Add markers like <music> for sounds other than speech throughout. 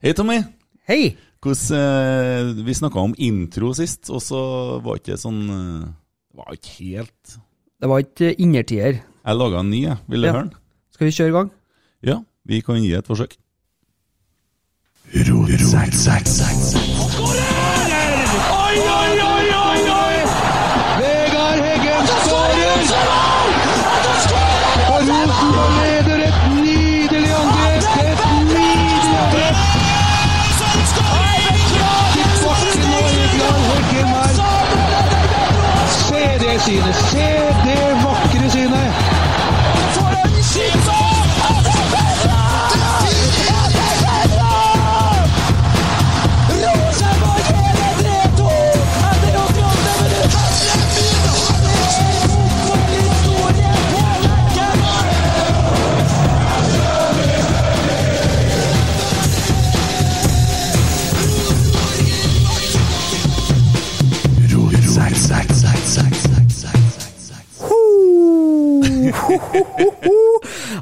Hei, Tommy. Hei! Hvordan, eh, vi snakka om intro sist, og så var ikke det sånn eh, Det var ikke helt Det var ikke innertier. Jeg laga en ny, jeg. Vil du Ja. høre den? Skal vi kjøre i gang? Ja, vi kan gi et forsøk. Oi,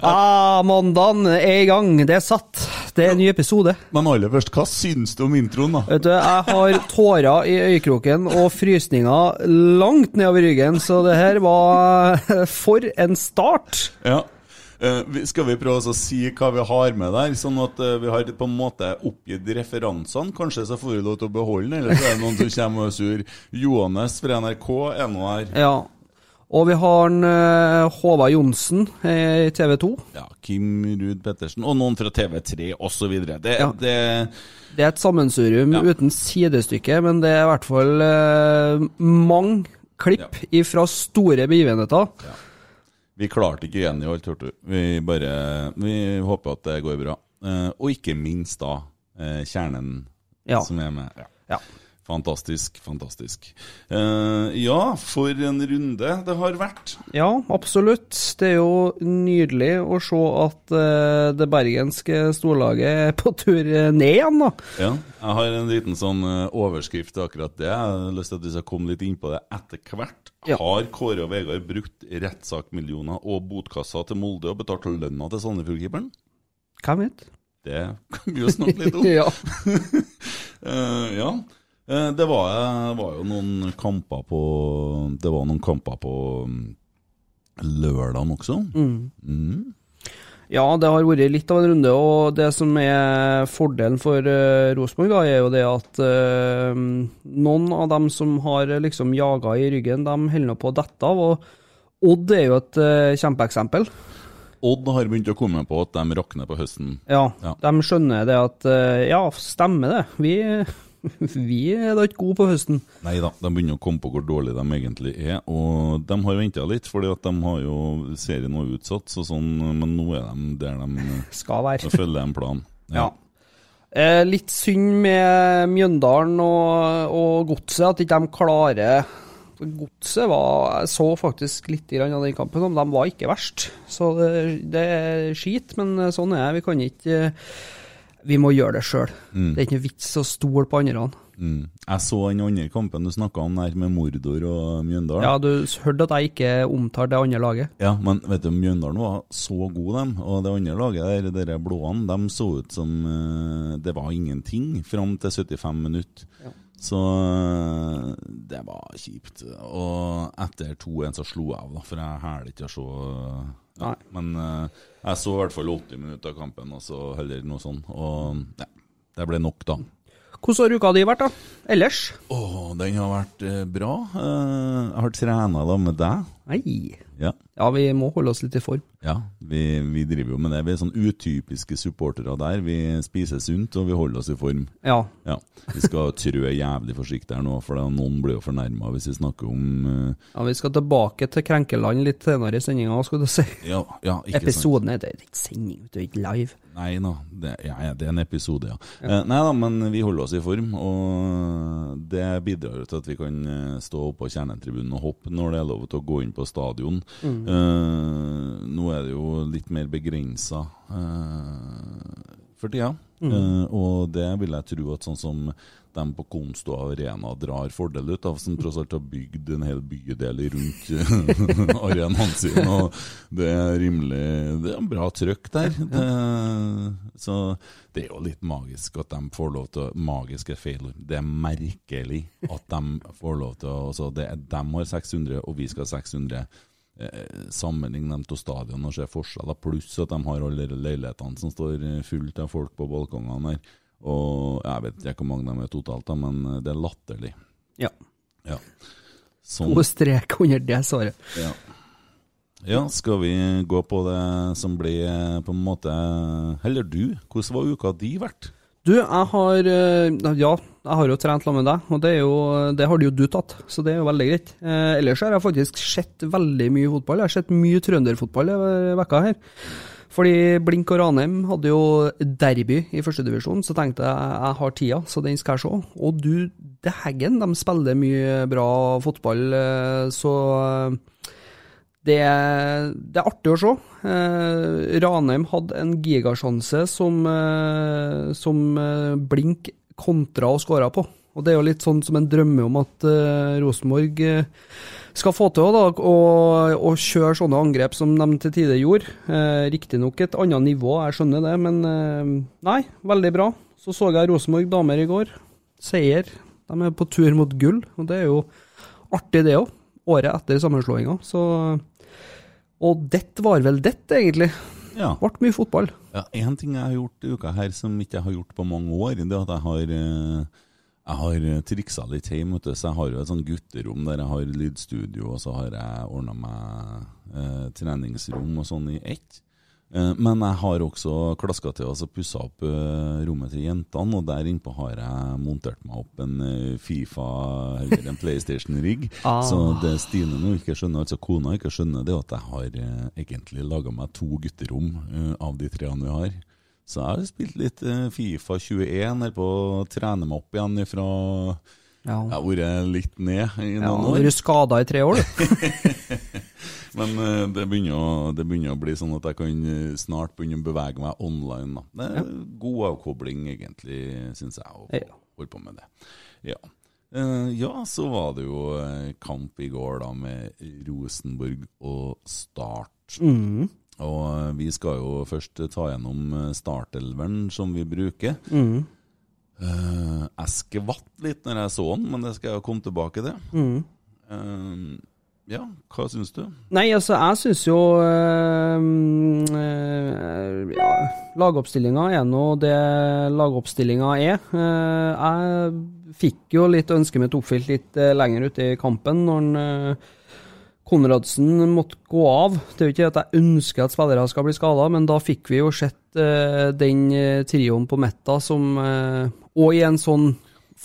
Ah, mandagen er i gang. Det er satt. Det er en ny episode. Men aller først, hva syns du om introen, da? Vet du, Jeg har tårer i øyekroken og frysninger langt nedover ryggen, så det her var For en start! Ja. Eh, skal vi prøve å si hva vi har med der, sånn at eh, vi har på en måte oppgitt referansene? Kanskje så får vi lov til å beholde den, eller så er det noen som kommer og er sur. Johannes fra NRK er nå her. Ja. Og vi har en, uh, Håvard Johnsen eh, i TV 2. Ja, Kim Ruud Pettersen, og noen fra TV3 osv. Det, Ja. det Det er et sammensurium Ja. uten sidestykke, men det er i hvert fall uh, mange klipp fra store begivenheter. Vi klarte ikke igjen i alt, hørte du. Vi bare Vi håper at det går bra. Uh, og ikke minst da eh, kjernen Ja. som er med. Ja. Fantastisk, fantastisk. Uh, ja, for en runde det har vært. Ja, absolutt. Det er jo nydelig å se at uh, det bergenske storlaget er på tur eh, ned igjen, da. Ja, jeg har en liten sånn uh, overskrift til akkurat det. Jeg har lyst til at vi skal komme litt inn på det etter hvert. Ja. Har Kåre og Vegard brukt rettssakmillioner og botkassa til Molde og betalt lønna til Sandefjordkeeperen? Hvem vet? Det kan vi jo snakke litt om. <laughs> ja. <laughs> Ja. Eh, det var, var jo noen kamper på Det var noen kamper på mm, lørdagen også. Mm. ja, det har vært litt av en runde, og det som er fordelen for uh, Rosenborg, er jo det at uh, noen av dem som har liksom jaga i ryggen, de holder nå på å dette av. og Odd er jo et uh, kjempeeksempel. Odd har begynt å komme på at de rakner på høsten. Ja, Ja. de skjønner det at Ja, stemmer det. Vi, <laughs> vi er da ikke gode på høsten. Nei da, de begynner å komme på hvor dårlige de egentlig er. Og de har venta litt, fordi at de har jo serien var utsatt, så sånn, men nå er de der de <laughs> Skal være. Følger en plan. Ja. Eh, litt synd med Mjøndalen og, og Godset, at ikke de klarer Godset var Jeg så faktisk litt av den kampen, om de var ikke verst. Så det, det er skit, men sånn er det. Vi kan ikke Vi må gjøre det sjøl. Det er ikke noe vits å stole på andre. Mm. Jeg så den andre kampen du snakka om der, med Mordor og Mjøndalen. Ja, du hørte at jeg ikke omtalte det andre laget. Ja, men vet du, Mjøndalen var så god, dem. Og det andre laget der, de blåene, de så ut som eh, det var ingenting fram til 75 minutter. Så eh, det var kjipt. Og etter 2-1 så slo jeg av, da, for jeg hæler ikke å se ja. Nei. Men uh, jeg så i hvert fall 80 minutter av kampen, og så heller noe sånn. Og ja, det ble nok, da. Hvordan har uka di vært, da? Ellers? Å, den har vært eh, bra. Eh, jeg har trena da med deg. Nei. Ja. Ja, vi må holde oss litt i form. Ja, vi, vi driver jo med det. Vi er sånn utypiske supportere der. Vi spiser sunt, og vi holder oss i form. Ja. Ja, Vi skal trø jævlig forsiktig her nå, for noen blir jo fornærma hvis vi snakker om uh... ja. Vi skal tilbake til Krenkeland litt senere i sendinga, skal du si. Ja, ja ikke sant. Episoden det er ikke sending, det er ikke live. Nei da, det, ja, ja, det er en episode, ja. Eh, nei da, men vi holder oss i form, og det bidrar jo til at vi kan eh, stå oppå på kjernetribunen og hoppe når det er lov til å gå inn på stadion. Eh, nå er det jo litt mer begrensa for tida. Eh, og det vil jeg tro at sånn som de på Konsto Arena drar fordel ut av, som tross alt har bygd en hel bydel rundt eh, <laughs> arenaen sin. Og det er rimelig Det er en bra trøkk der. Det, så det er jo litt magisk at de får lov til Magiske Magisk er feil ord. Det er merkelig at de får lov til å altså det De har 600, og vi skal ha 600 eh, sammenligne dem til stadion og se forskjeller, pluss at de har alle de leilighetene som står eh, fullt av folk på balkongene her. Og jeg vet ikke hvor mange de er totalt, men eh, det er latterlig. Ja. Ja. Sånn, To strek under det svaret. ja. ja, skal vi gå på det som blir eh, på en måte Heller du, hvordan var uka di vært? Du, jeg har eh, Ja, jeg har jo trent sammen med deg, og det, jo, det har jo du tatt, så det er jo veldig greit. Eh, ellers har jeg faktisk sett veldig mye fotball. Jeg har sett mye trønderfotball denne vekka her. Fordi Blink og Ranheim hadde jo derby i førstedivisjon, så tenkte jeg jeg har tida, så den skal jeg se. Og du, heggen, de spiller mye bra fotball, eh, så eh, det, det er artig å se. Eh, Ranheim hadde en gigasjanse som, eh, som eh, Blink kontra og skåra på. Og det er jo litt sånn som en drømme om at uh, Rosenborg uh, skal få til å kjøre sånne angrep som de til tider gjorde. Uh, Riktignok et annet nivå, jeg skjønner det, men uh, nei, veldig bra. Så så jeg Rosenborg damer i går. Seier. De er på tur mot gull, og det er jo artig det òg. Året etter sammenslåinga. Så Og dette var vel dette, egentlig. Ja. Ble mye fotball. Ja, En ting jeg har gjort i uka her som ikke jeg har gjort på mange år, det er at jeg har eh, jeg har triksa litt hjemme, vet du, så jeg har jo et sånn gutterom der jeg har lydstudio, og så har jeg ordna meg eh, treningsrom og sånn i ett. Eh, men jeg har også klaska til og pussa opp eh, rommet til jentene, og der innpå har jeg montert meg opp en eh, Fifa eller en PlayStation-rigg. <laughs> Ah. Så det Stine nå ikke skjønner, altså kona ikke skjønner, det er at jeg har egentlig laga meg to gutterom av de treene vi har. Så jeg har spilt litt Fifa 21, her på å trene meg opp igjen ifra Ja. Jeg har vært litt ned i Ja, noen ja, år. du skada i tre år, du? <laughs> Men eh, det begynner, å, det begynner å bli sånn at jeg kan eh, snart begynne å bevege meg online. Da. Det er god avkobling, egentlig, syns jeg, å holde på med det. Ja. Eh, ja, så var det jo kamp i går da med Rosenborg og Start. Mm. Og vi skal jo først ta gjennom startelveren som vi bruker. Mm. Jeg skvatt litt når jeg så den, men det skal jeg komme tilbake til. Mm. Ja, hva syns du? Nei, altså, jeg syns jo øh, øh, ja, Lagoppstillinga er nå det lagoppstillinga er. Eh, jeg fikk jo litt ønsket mitt oppfylt litt lenger ute i kampen, når han, Konradsen måtte gå av. Det er jo ikke at jeg ønsker at spillere skal bli skada, men da fikk vi jo sett den trioen på Metta som Og i en sånn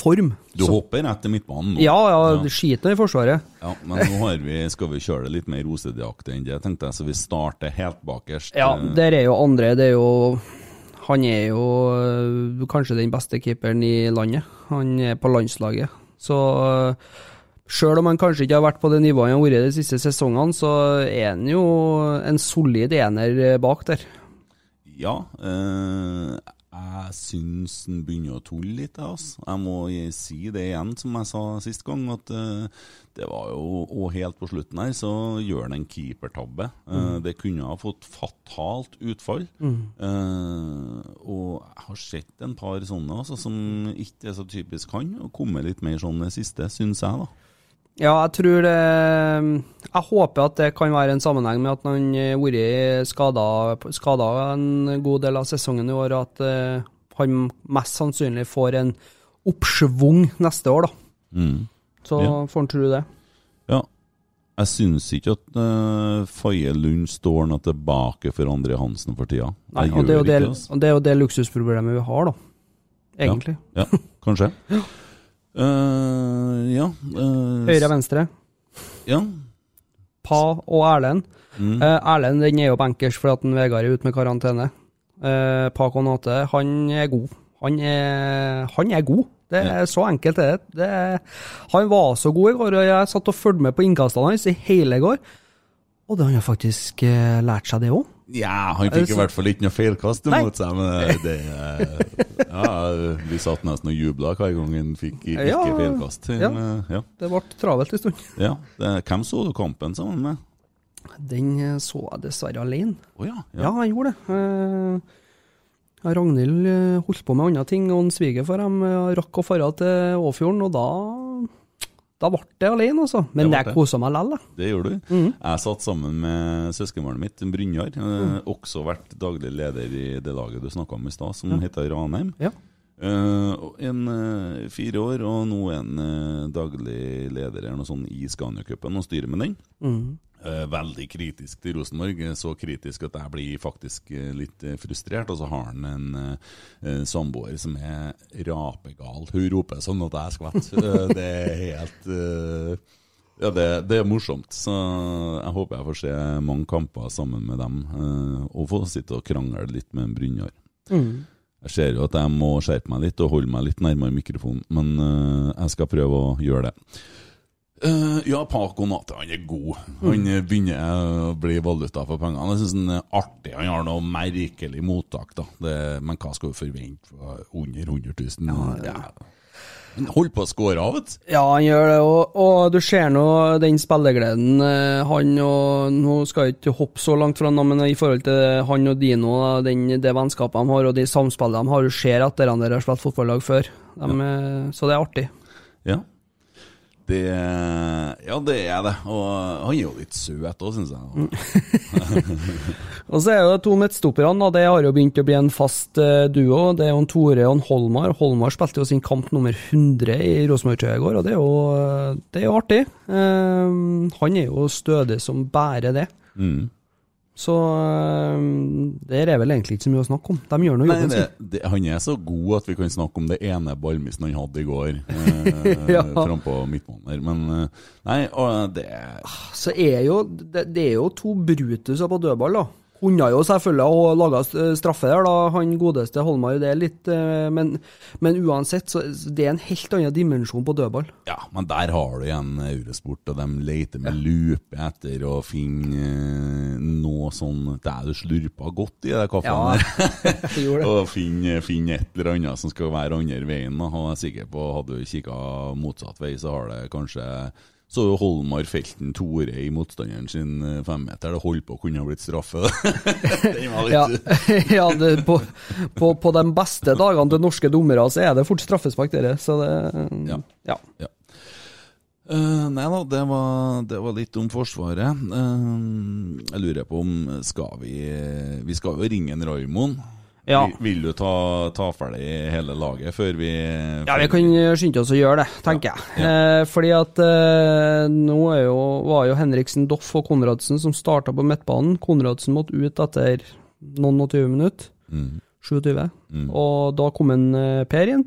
form. Du Så- hopper rett til midtbanen nå. Ja, ja, Ja. skiter i Forsvaret. Ja, men nå har vi, skal vi kjøre det litt mer rosedeaktig enn det, tenkte jeg, så vi starter helt bakerst. Ja, Eh, der er jo andre Det er jo Han er jo øh, kanskje den beste keeperen i landet. Han er på landslaget. Så øh, Sjøl om han kanskje ikke har vært på det nivået han har vært de siste sesongene, så er han jo en solid ener bak der. Ja, eh, jeg syns den begynner å tulle litt. Altså. Jeg må si det igjen, som jeg sa sist gang, at uh, det var jo Og helt på slutten her så gjør han en keepertabbe. Eh, Det kunne ha fått fatalt utfall. Eh, og jeg har sett en par sånne altså, som ikke er så typisk han, og kommet litt mer sånn det siste, syns jeg, da. Ja, jeg tror det Jeg håper at det kan være en sammenheng med at han har vært skada, en god del av sesongen i år, og at eh, han mest sannsynlig får en oppsvung neste år, da. Mm. Så Ja. får han tro det. Ja. Jeg syns ikke at uh, Faye Lund står noe tilbake for André Hansen for tida. Nei, og, det er det, altså. og det er jo det luksusproblemet vi har, da. Egentlig. Ja, kanskje. <laughs> Eh, ja. Uh, Høyre-venstre. Ja. Pa og Erlend. Mm. Uh, Erlend den er jo bankers fordi at en Vegard er ute med karantene. Uh, pa Konate, han er god. Han er, han er god. Det er så enkelt det det. er- Han var så god i går, og jeg satt og fulgte med på innkastene hans i hele går. Og det han har faktisk lært seg det òg. Ja, han fikk i hvert fall ikke noe feilkast imot seg, men det Ja, vi satt nesten og jubla hver gang han fikk ikke Ja. feilkast. Ja. Men, ja. Det ble travelt en stund. ja. Det, hvem så du kampen sammen med? Den eh, så jeg dessverre alene. Oh, ja. Ja, jeg gjorde det. Eh, Ragnhild eh, holdt på med andre ting, og en svigerfar eh, rakk å dra til Åfjorden, og da da ble det alene, altså. Men Det det. kosa meg likevel. Det gjorde du. Mhm. Jeg satt sammen med søskenbarnet mitt, Brynjar. eh, Mm. Også vært daglig leder i det laget du snakka om i stad, som heter Ranheim. Ja. Uh, en uh, fire år, og nå er en uh, daglig leder eller noe sånt i Scania-cupen og styrer med den. Mhm. Eh, veldig kritisk til Rosenborg, så kritisk at jeg blir faktisk eh, litt eh, frustrert. Og så har han en eh, samboer som er rapegal. Hun roper sånn at jeg skvetter. <laughs> Det er helt ja, det, det er morsomt. Så jeg håper jeg får se mange kamper sammen med dem, og få sitte og krangle litt med Brynjar. Mm. Jeg ser jo at jeg må skjerpe meg litt og holde meg litt nærmere mikrofonen, men jeg skal prøve å gjøre det. Eh, ja, Paco Nate, han er god. Han mm. begynner å bli valuta for pengene. Jeg synes han er artig. Han har noe merkelig mottak, da. Det, men hva skal du forvente under 100 000? Ja, Han holder på å skåre av, vet. Ja, han gjør det, og, og du ser nå den spillegleden eh, han og Nå skal jeg ikke hoppe så langt fra ham, men i forhold til han og Dino, den, det vennskapet de har og de samspillene de har, du ser at dere har spilt fotballag før. De, ja. Så det er artig. Ja. Det, ja, det er det. Og han er jo litt søt òg, syns jeg. <laughs> Og så er jo de to midtstopperne, og det har jo begynt å bli en fast eh, duo. Det er jo en Tore og en Holmar. Holmar spilte jo sin kamp nummer 100 i Rosenborg i går, og det er jo, eh, det er jo artig. Um, han er jo stødig som bare det. Mm. Så eh, der er vel egentlig ikke så mye å snakke om. De gjør nå jobben sin. han er så god at vi kan snakke om det ene ballmissen han hadde i går, eh, <laughs> Ja. frampå midtbanen. Men eh, nei, og det Så er jo det, det er jo to Brutuser på dødball, da. Kunne jo selvfølgelig ha laga straffe der, da, han godeste Holmar. Det er litt eh, Men, men uansett, så det er en helt annen dimensjon på dødball. Ja, men der har du igjen Eurosport, og de leter med lupe etter å finne eh, noe sånn Der du slurpa godt i <laughs> det kaffen Ja, der. det. og finne, finne et eller annet som skal være andre veien. Og jeg er sikker på, hadde du kikka motsatt vei, så har det kanskje så jo Holmar felten Tore i motstanderen sin eh, femmeter. Det holdt på å kunne ha blitt straffe. <laughs> Ja, <laughs> ja det, på, på, på de beste dagene til norske dommere så er det fort straffespark, dere. Så det Ja. ja. Ja. Uh, nei da, det var, det var litt om Forsvaret. Uh, jeg lurer på om skal vi Vi skal jo ringe en Raymond. Ja. Vil, vil du ta, ta ferdig hele laget før vi Ja, vi kan skynde oss å gjøre det, tenker jeg. Eh, fordi at eh, nå jo, var jo Henriksen, Doff og Konradsen som starta på midtbanen. Konradsen måtte ut etter noen og 20 minutter. Mm. 27. Og da kom en eh, Per inn.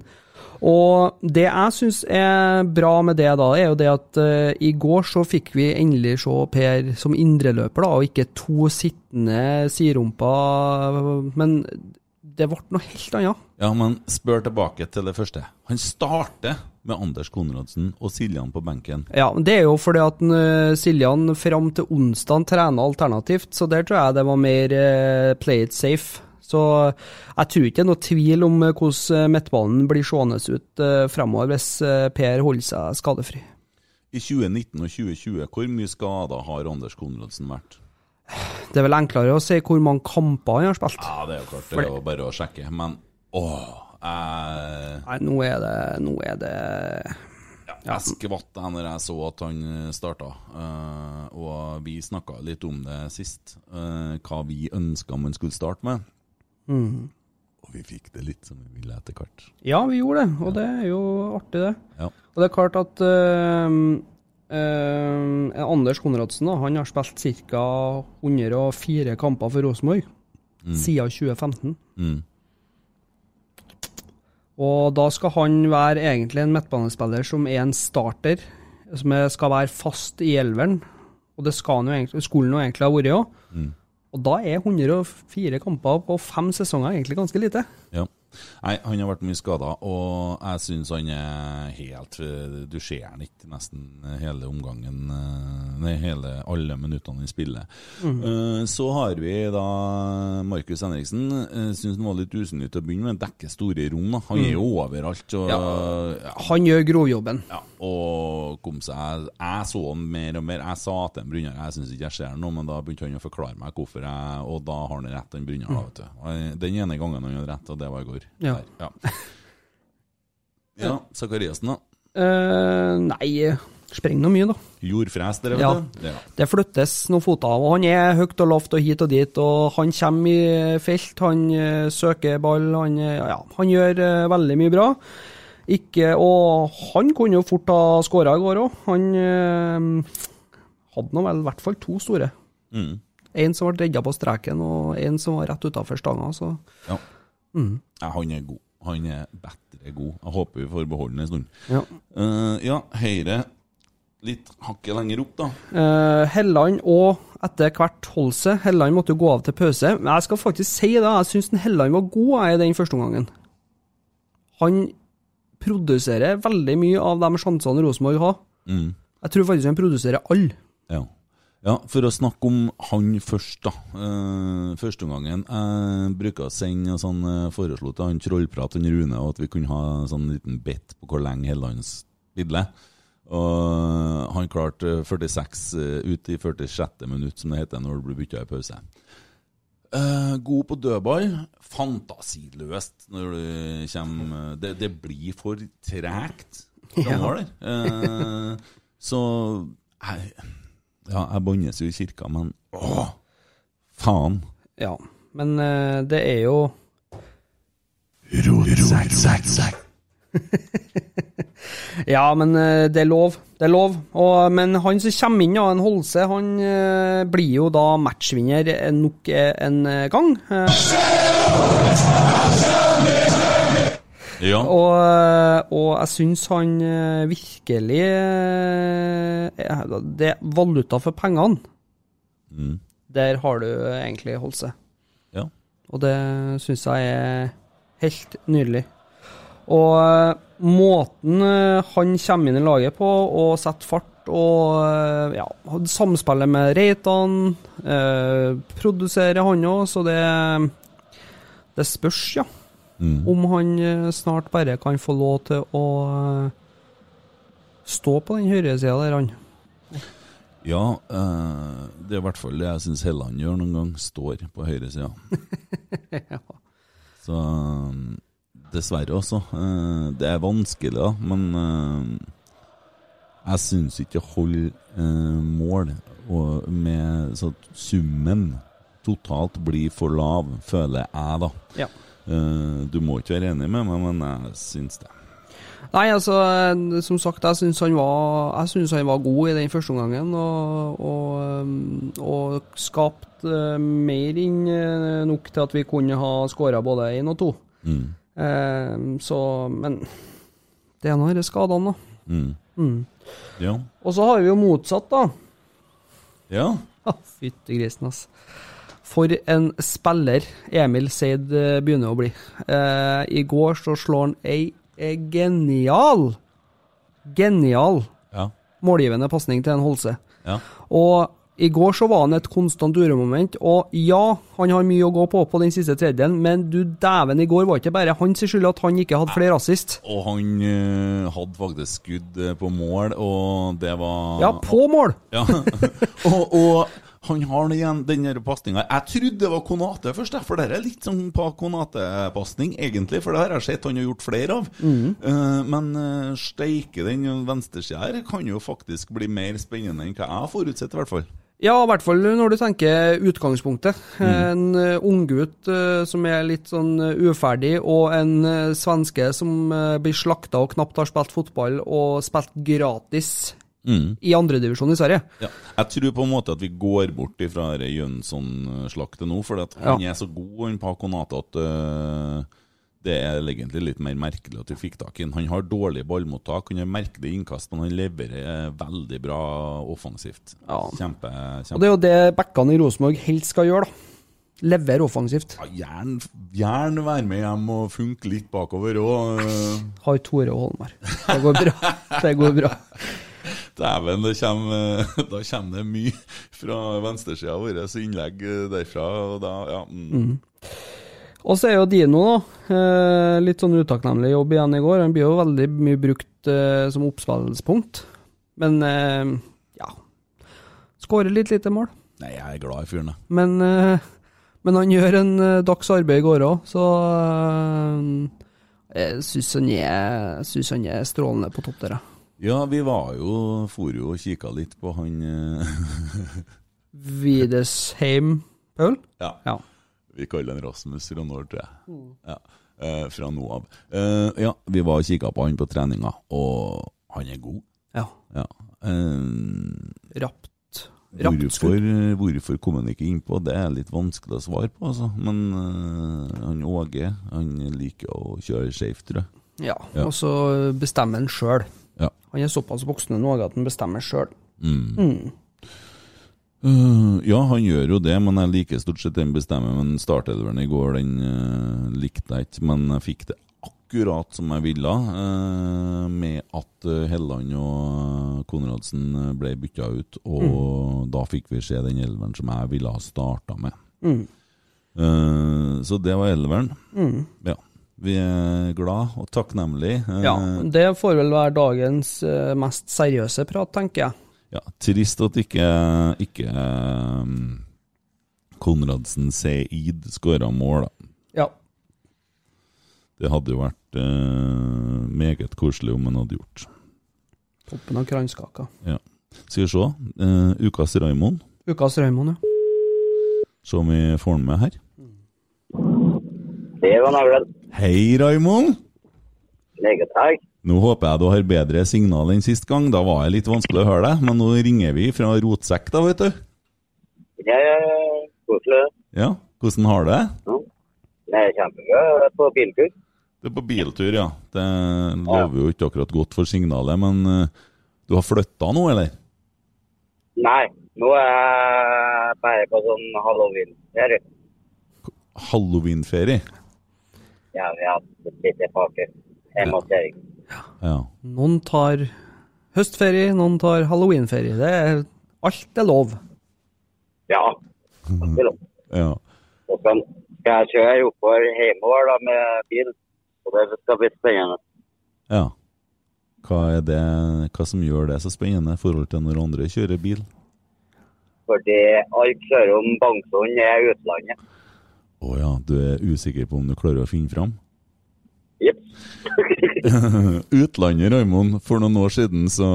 Og det jeg syns er bra med det, da, er jo det at eh, i går så fikk vi endelig se Per som indreløper, da, og ikke to sittende siderumper. Men det ble noe helt annet. Ja, men spør tilbake til det første. Han starter med Anders Konradsen og Siljan på benken. Ja, men Det er jo fordi at eh, Siljan fram til onsdag trener alternativt, så der tror jeg det var mer eh, play it safe. Så jeg tror ikke det er noe tvil om eh, hvordan midtbanen blir seende ut fremover hvis Per holder seg skadefri. I 2019 og 2020, hvor mye skader har Anders Konradsen vært? Det er vel enklere å si hvor mange kamper han har spilt. Ja, det er jo klart, det er jo bare å sjekke. Men åh, jeg Nei, nå er det Nå er det Jeg skvatt når jeg så at han starta, og vi snakka litt om det sist, uh, hva vi ønska man skulle starte med. Mm. Og vi fikk det litt som vi ville etter hvert. Ja, vi gjorde det, og det er jo artig, det. Ja. Og det er klart at eh, eh, Anders Konradsen han har spilt ca. 104 kamper for Rosenborg siden 2015. Mm. Og da skal han være egentlig en midtbanespiller som er en starter, som skal være fast i elveren. Og det skal han jo egentlig, skulle han jo egentlig ha vært òg. Mm. Og da er 104 kamper på fem sesonger egentlig ganske lite. Ja. Nei, han har vært mye skada, og jeg syns han er helt Du ser han ikke nesten hele omgangen eh, Nei, hele alle minuttene han spiller. Mm. Eh, Så har vi da Markus Henriksen. Uh, syns han var litt usynlig til å begynne med. Dekker store rom. da Han er jo overalt. Og, Ja. ja, Han gjør grovjobben. ja, og kom seg Jeg så han mer og mer. Jeg sa til en Brynjar Jeg syns ikke jeg ser noe, men da begynte han å forklare meg hvorfor jeg Og da har han rett, den Brynjar. Mm. Jeg- Den ene gangen han hadde rett, og det var i går. Ja. Der, ja. <laughs> ja Sakariassen, da. Uh, nei, sprenger nå mye, da. Jordfres, dere, vet Ja. du. Ja. Det flyttes noen fot av, og han er høyt og lavt og hit og dit, og han kommer i felt, han eh, søker ball, han, eh, ja, han gjør veldig mye bra. Ikke, og han kunne jo fort ha skåra i går òg. Han eh, hadde nå vel i hvert fall to store. Mm. En som ble redda på streken, og en som var rett utafor stanga. Så ja. Ja. Han er god. Han er bedre god. Jeg håper vi får beholde den en stund. ja. uh, ja, Høyre litt hakket lenger opp, da. Uh, Helland og etter hvert Holse. Helland måtte jo gå av til pause. Men jeg skal faktisk si det, jeg syns Helland var god i den første omgangen. Han produserer veldig mye av de sjansene Rosenborg har. Mm. Jeg tror faktisk han produserer alle. Ja. Ja, for å snakke om han først, da. Uh, Førsteomgangen. Jeg bruker å sende og sånn, eh, foreslo til han Trollprat, han Rune, og at vi kunne ha en sånn liten bet på hvor lenge Helland spiller. Og han klarte 46 eh, ut i 46. minutt, som det heter når det blir bytta i pause. Uh, god på dødball. Fantasiløst når det kommer Det, det blir for tregt <laughs> framover der. Eh, så jeg, Ja, jeg bannes jo i kirka, men åh, faen. Ja. Men eh, det er jo <laughs> Ja, men eh, det er lov. Det er lov. Og, men han som kommer inn, ja, en Holse, han eh, blir jo da matchvinner nok eh, en eh, gang. Eh, Ja. og, og jeg syns han eh, virkelig eh, Det er valuta for pengene. Mm. Der har du egentlig Holse. ja. Og det syns jeg er helt nydelig. Og eh, måten han kommer inn i laget på og setter fart og ja, samspillet med Reitan, eh, produserer han òg, så det Det spørs, ja, Mm. om han eh, snart bare kan få lov til å eh, stå på den høyresida der, han. Ja, eh, det er i hvert fall det jeg syns Helland gjør noen gang. Står på høyresida. <laughs> ja. Så dessverre også. eh, det er vanskelig, da, men jeg syns ikke det holder mål og med så at summen totalt blir for lav, føler jeg, da. ja. Eh, du må ikke være enig med meg, men jeg syns det. Nei, altså, eh, som sagt, jeg syns han, han var god i den første omgangen. Og, og, um, og skapt eh, mer enn eh, nok til at vi kunne ha skåra både én og to. Mm. Eh, så, men det er nå disse skadene, da. Mm. Mm. Ja. Og så har vi jo motsatt, da. ja. <laughs> Fytti grisen, ass. For en spiller Emil Seid eh, begynner å bli. Eh, I går så slår han ei, ei genial, genial Ja. målgivende pasning til en Holse. Ja. Og i går så var han et konstant uromoment, og ja, han har mye å gå på på den siste tredjedelen, men du dæven, i går var ikke bare hans skyld at han ikke hadde flere assist. Og han uh, hadde faktisk skudd eh, på mål, og det var Ja, på mål! Ja. <laughs> og, og han har igjen, den pasninga. Jeg trodde det var Konate først, for det er litt sånn på Konate-pasning, egentlig. For det har jeg sett han har gjort flere av. Eh, men uh, steike, den venstresida her kan jo faktisk bli mer spennende enn hva jeg har forutsett, i hvert fall. Ja, i hvert fall når du tenker utgangspunktet. En uh, unggutt uh, som er litt sånn uferdig, og en uh, svenske som blir slakta og knapt har spilt fotball, og spilt gratis Mm. i andredivisjon i Sverige. Ja. Jeg tror på en måte at vi går bort ifra Jønsson-slaktet nå, for han Ja. er så god han på Konate at uh, det er egentlig litt mer merkelig at vi fikk tak i han. Han har dårlig ballmottak, han har merkelig innkast, men han leverer veldig bra offensivt. Ja. Kjempe, Og det er jo det backene i Rosenborg helst skal gjøre, da. Lever offensivt. Ja, Gjerne gjerne være med hjem og funke litt bakover òg. Har Tore Holmar. Det går bra. Det går bra. <laughs> Dæven, <laughs> da kommer det mye fra venstresida vår, så innlegg derfra. Og da, ja, mm. Og så er jo Dino, da. Eh, litt sånn utakknemlig jobb igjen i går. Han blir jo veldig mye brukt eh, som oppspillspunkt. Men eh, ja Skårer litt lite mål. Nei, jeg er glad i fyren, jeg. Men, men han gjør en dags arbeid i går òg, så eh, jeg syns han, er- han er strålende på topp der. ja. Ja, vi var jo For jo og kikka litt på han eh, <laughs> Widesheim Paul? Ja. Ja. Vi kaller han Rasmus Ronald, tror jeg. Ja. Eh, fra nå av. Eh, ja, vi var og kikka på han på treninga, og han er god. ja. Ja. Eh, Rapt. Rapt hvorfor, hvorfor kom han ikke innpå? Det er litt vanskelig å svare på, altså. Men eh, han Åge, han liker å kjøre safe, tror jeg. Ja, Ja. og så bestemmer han sjøl. Ja. Han er såpass voksen nå at han bestemmer sjøl. Mm. Eh, ja, han gjør jo det, men jeg liker stort sett den bestemmer. Men startelveren i går, den uh, likte jeg ikke. Men jeg fikk det akkurat som jeg ville, uh, med at Helland og Konradsen ble bytta ut. Og da fikk vi se den elveren som jeg ville ha starta med. Mm. Så det var elveren. Ja. Vi er glad og takknemlig. Eh, Ja, det får vel være dagens eh, mest seriøse prat, tenker jeg. Ja, trist at ikke, ikke um, Konradsen Seid skåra mål, da. Ja. Det hadde jo vært eh, meget koselig om han hadde gjort. Toppen av kranskaka. Ja. Skal vi se. eh, ukas Raymond. Ukas Raymond, ja. Se om vi får han med her. Det var navlen. Hei, Raimond! Meget takk. Nå håper jeg du har bedre signal enn sist gang. Da var det litt vanskelig å høre deg, men nå ringer vi fra Rotsekk, da, vet du. Ja, ja, ja. Koselig. Ja, hvordan har du det? Ja. Det er kjempebra. Jeg er på biltur. Du er på biltur, ja. Det lover jo ikke akkurat godt for signalet, men eh, du har flytta nå, eller? Nei, nå er jeg bare på sånn halloween-ferie. Halloweenferie? Ja, vi har hatt litt lite party Ja. Ja. Noen tar høstferie, noen tar halloweenferie. Det er, alt er lov. Ja, det er lov. ja. Og så skal jeg kjøre oppover hjemover da med bil. Og det skal bli spennende. Ja. Hva er det Hva som gjør det så spennende i forhold til når andre kjører bil? Fordi alt kjører om Bangsund er utlandet. Å ja, du er usikker på om du klarer å finne fram? Jepp. <laughs> Utlandet, Raymond. For noen år siden så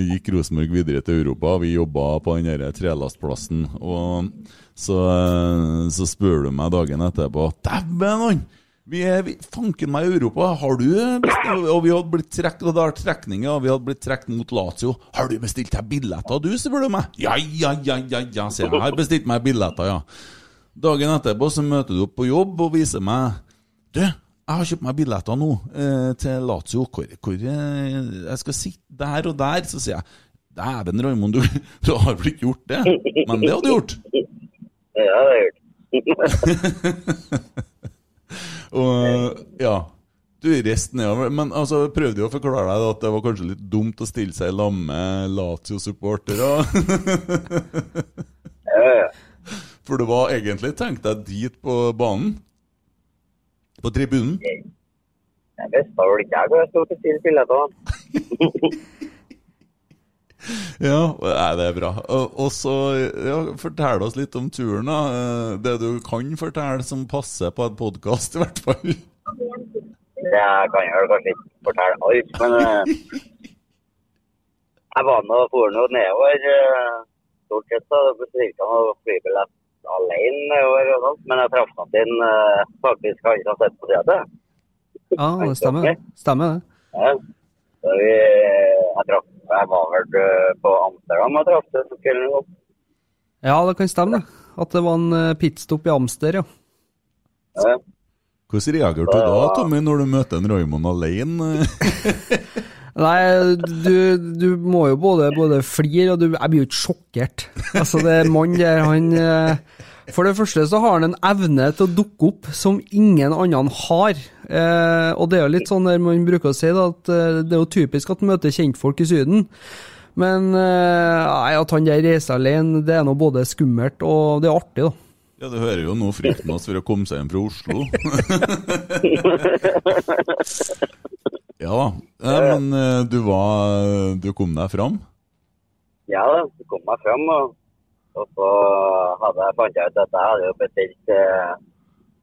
gikk Rosenborg videre til Europa. Vi jobba på den trelastplassen. Og så, eh, så spør du meg dagen etterpå Dæven, han! Vi er vi, fanken meg i Europa. Har du bestilt, Og vi hadde blitt trekt, og det er trekninger, og vi hadde blitt trukket mot Lazio. Har du bestilt deg billetter, du, spør du meg? Ja, ja, ja, ja, ja, sier. Jeg har bestilt meg billetter, ja. Dagen etterpå så møter du opp på jobb og viser meg Du, jeg har kjøpt meg billetter nå eh, til Lazio. Hvor, hvor eh, jeg skal sitte der og der. Så sier jeg Dæven, Raymond, du, <laughs> du har vel ikke gjort det? Men det hadde du gjort. Ja, det har jeg gjort. <laughs> Og ja. Du reiste nedover. Men altså, prøvde jo å forklare deg at det var kanskje litt dumt å stille seg i lag med Lazio-supportere. <laughs> Ja, ja. For du var egentlig tenkt deg dit på banen? På tribunen? Jeg visste vel ikke jeg hvor jeg skulle bestille billetter. <laughs> Ja, nei, det er bra. Og, og så ja, fortell oss litt om turen, da. Eh, Det du kan fortelle som passer på en podkast, i hvert fall. Jeg kan vel kanskje ikke fortelle alt, men eh, <laughs> jeg var nå for nå nedover. eh, Stort sett så bestilte jeg flybillett alene nedover, og sånt, men jeg traff til en eh, faktisk han som sitter på setet. Ja, det stemmer. det. Stemmer det. Ja. Så vi, jeg, traff, jeg var vel eh, på Amsterdam og traff det kvelden. opp. Ja, det kan stemme, det. At det var en eh, pitstop i Amster, ja. Ja. Hvordan reagerte du da, Tommy, når du møter en Raymond alene? <laughs> <laughs> Nei, du, du må jo både, både flire og du Jeg blir jo ikke sjokkert. Altså, det er mann der, han eh, For det første så har han en evne til å dukke opp som ingen annen har. Eh, og det er jo litt sånn der man bruker å si da, at eh, det er jo typisk at man møter kjentfolk i Syden. Men eh, at han der reiser alene, det er nå både skummelt og det er artig, da. Ja, Du hører jo nå frykten hans for å komme seg hjem fra Oslo. <laughs> <laughs> ja da. Ja, men eh, du var Du kom deg fram? Ja, så kom meg fram, og, og så hadde jeg fant jeg ut at jeg hadde jo bestilt eh,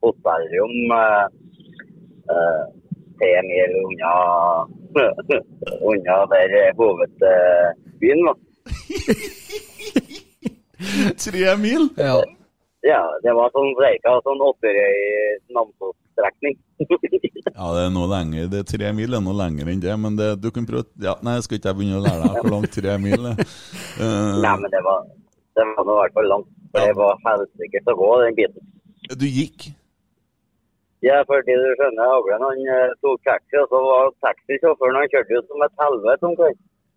hotellrom eh, eh, tre mil unna, <laughs> unna der hovedbyen var. <laughs> Tre mil? Ja. Ja, det var sånn Breika, sånn Åtterøy-Namsos-strekning. <laughs> Ja, det er noe lenger. Det er tre mil er noe lenger enn det, men det, du kan prøve ja, Nei, skal ikke jeg begynne å lære deg hvor langt tre mil er? Uh, Nei, men det var, det var nå i hvert fall langt. For det var helsike å gå, den biten. du gikk? Ja, fordi du skjønner, Aglen han eh, tok taxi, og så var taxisjåføren han kjørte jo som et helvete omkring.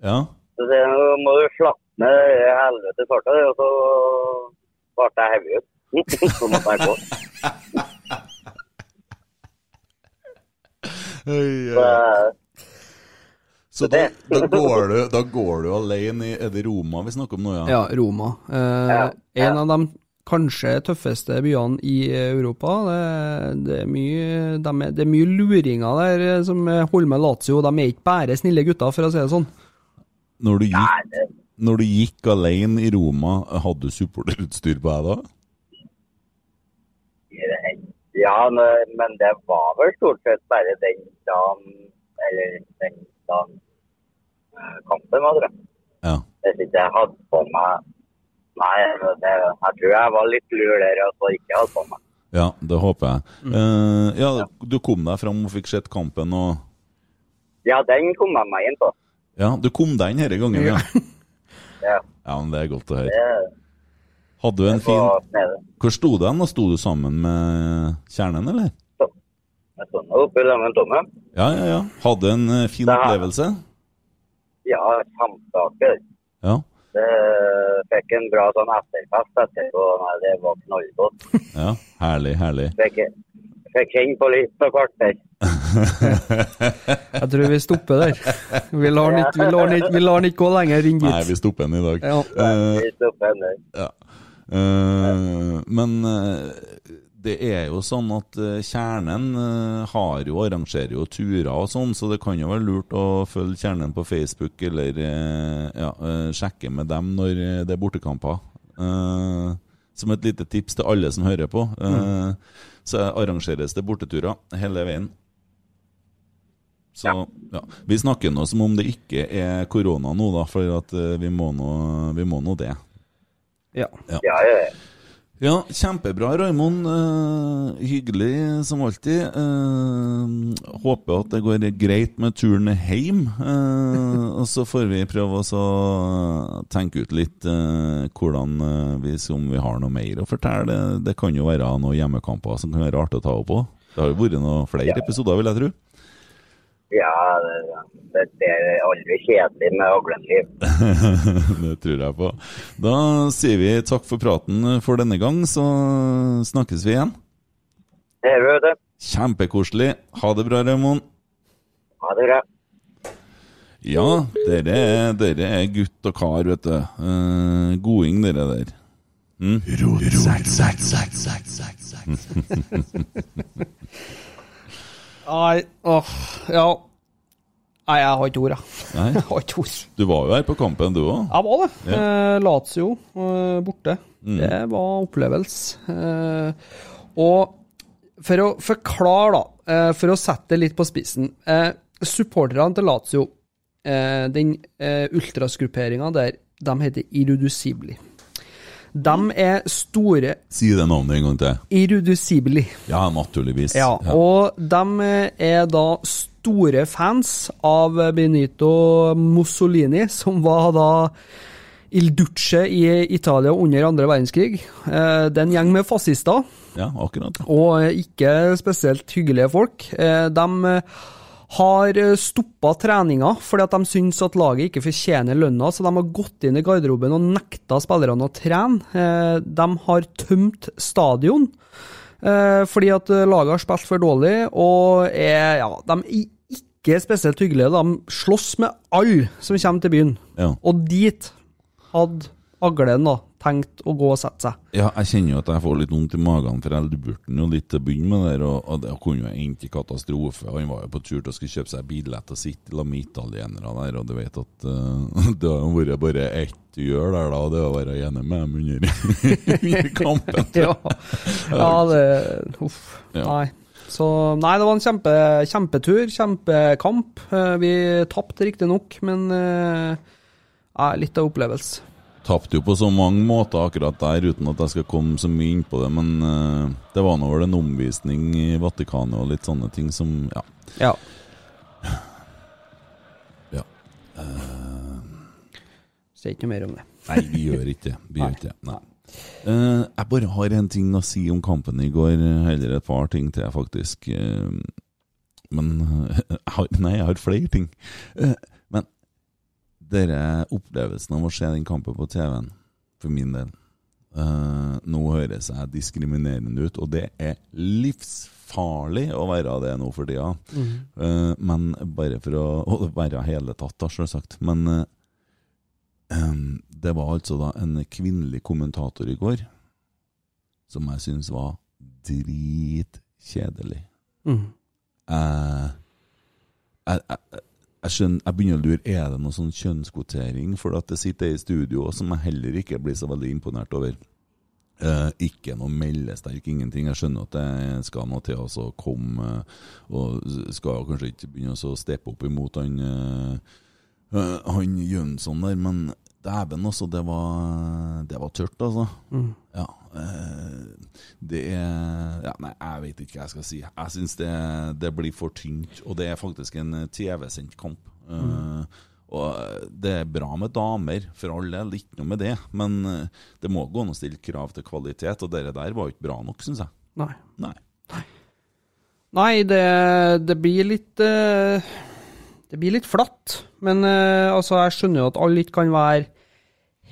Ja. Så det, nå må du slappe ned helvete farta, og så ble jeg hevet ut. <laughs> så måtte jeg gå. <laughs> Oi, Så. Så da, da, går du, da går du alene i Er det Roma vi snakker om nå, ja? Ja, Roma. Eh, Ja, En av de kanskje tøffeste byene i Europa. Det, det, er, mye, de er, det er mye luringer der eh, som holder med Lazio. De er ikke bare snille gutter, for å si det sånn. Når, du gikk, når du gikk alene i Roma, hadde du supporterutstyr på deg da? Ja, men- det var vel stort sett bare den dagen, eller den dagen eh, kampen var, tror jeg. Ja. Hvis ikke jeg hadde på meg Nei, det, jeg tror jeg var litt lur der og så ikke hadde på meg. Ja, det håper jeg. Eh, ja, du kom deg fram og fikk sett kampen og Ja, den kom jeg meg inn på. Ja, du kom deg inn denne gangen, ja. Ja, Ja, men det er godt å høre. det, Hadde du en fin. Hvor sto du hen? Sto du sammen med kjernen, eller? Jeg sto oppe lag med Tomme. Ja, ja, ja. Hadde du en eh, fin Det opplevelse? Ja, kjempeartig. Ja. Det fikk en bra sånn etterfest etterpå. Nei, det var knallgodt. <laughs> ja. Herlig, herlig. Fikk, fikk kjenne på litt på kvarter. Jeg tror vi stopper der. Vi lar den ikke, gå lenger inn Nei, vi stopper den i dag. Ja. Uh, Vi stopper den der. Ja. Eh, men eh, det er jo sånn at eh, Kjernen har jo arrangerer jo turer og sånn, så det kan jo være lurt å følge Kjernen på Facebook eller ja, sjekke med dem når det er bortekamper. Som et lite tips til alle som hører på. Eh, Så arrangeres det borteturer hele veien. Så ja. Vi snakker nå som om det ikke er korona nå, da, for at vi må nå, vi må nå det. Ja. Ja, ja, ja. Ja, kjempebra, Raymond. Uh, hyggelig som alltid. Uh, håper at det går greit med turen hjem. Uh, og så får vi prøve å tenke ut litt eh, hvordan eh, vi, om vi har noe mer å fortelle. Det, det kan jo være noen hjemmekamper som kan være artig å ta opp på. Det har jo vært noen flere episoder, vil jeg tro. Ja det, det, er aldri kjedelig med Aglenliv. det tror jeg på. Da sier vi takk for praten for denne gang, så snakkes vi igjen. Det er vet du. Kjempekoselig. Ha det bra, Raymond. Ha det bra. Ja, dere er, dere er gutt og kar, vet du. Uh, goding, dere der. Mm? Nei, åh, ja. Nei, jeg har ikke ord, jeg. <laughs> Jeg har ikke ord. du var jo her på kampen, du òg. Jeg var det. Ja. Eh, Lazio eh, borte. Mm. Det var opplevelse. Eh, og for å forklare, da, for å sette det litt på spissen Supporterne til Lazio, den ultrasgrupperinga der, de heter Irreducibili. De er store Si det navnet en gang til. Irreducibili. Ja, naturligvis. Ja, og de er da store fans av Benito Mussolini, som var da Il Duce i Italia under andre verdenskrig. Eh, Det er en gjeng med fascister, ja akkurat. og ikke spesielt hyggelige folk. Eh, De har stoppa treninga fordi at de syns at laget ikke fortjener lønna, så de har gått inn i garderoben og nekta spillerne å trene. Eh, De har tømt stadion eh, fordi at laget har spilt for dårlig, og er, ja, de er ikke spesielt hyggelige. De slåss med alle som kommer til byen. Ja. Og dit hadde Aglen da tenkt å gå og sette seg. Ja, jeg kjenner jo at jeg får litt vondt i magen, for jeg lurte jo litt til å begynne med der, og, og det kunne jo endt i katastrofe. Han var jo på tur til å skulle kjøpe seg billett og sitte sammen med italienere der, og du vet at uh, <laughs> det har vært bare ett du gjør der, da, og det er å være enig med dem under, <laughs> under kampen. <laughs> Ja, ja det Uff. Ja. Nei. Så Nei, det var en kjempe, kjempetur, kjempekamp. Eh, Vi tapte riktignok, men eh, litt av opplevelse. Tapte jo på så mange måter akkurat der, uten at jeg skal komme så mye inn på det, men uh, det var nå vel en omvisning i Vatikanet og litt sånne ting som Ja. Ja. <sighs> ja. Sier ikke noe mer om det. <laughs> Nei, vi gjør ikke det. Vi gjør ikke det. Nei. Uh, jeg bare har en ting å si om kampen i går, heller et par ting til, faktisk. Uh, men <laughs> uh, Nei, jeg har flere ting. Eh, dere opplevelsen av å se den kampen på TV-en, for min del uh, Nå høres jeg diskriminerende ut, og det er livsfarlig å være det nå for tida. Eh, men bare for å, å være hele tatt, da, selvsagt. Men uh, um, det var altså da en kvinnelig kommentator i går som jeg syns var dritkjedelig. Mm. Jeg, jeg, jeg, skjønner, jeg begynner å lure Er det noe sånn kjønnskvotering, for at det sitter ei i studio som jeg heller ikke blir så veldig imponert over. Eh, ikke noe meldesterk, ingenting. Jeg skjønner at det skal noe til å komme, eh, og skal kanskje ikke begynne å steppe opp imot han eh, Eh, han Jønsson der, men dæven altså. det var, det var tørt, altså. Ja. eh, det er ja, Nei, jeg vet ikke hva jeg skal si. Jeg syns det, det blir for tynt, og det er faktisk en eh, TV-sendt kamp. Eh, og det er bra med damer, for all del, ikke noe med det. Men eh, det må gå an å stille krav til kvalitet, og det der var jo ikke bra nok, syns jeg. Nei. Nei. Nei, det, det blir litt eh, Det blir litt flatt. Men uh, altså, jeg skjønner jo at alle ikke kan være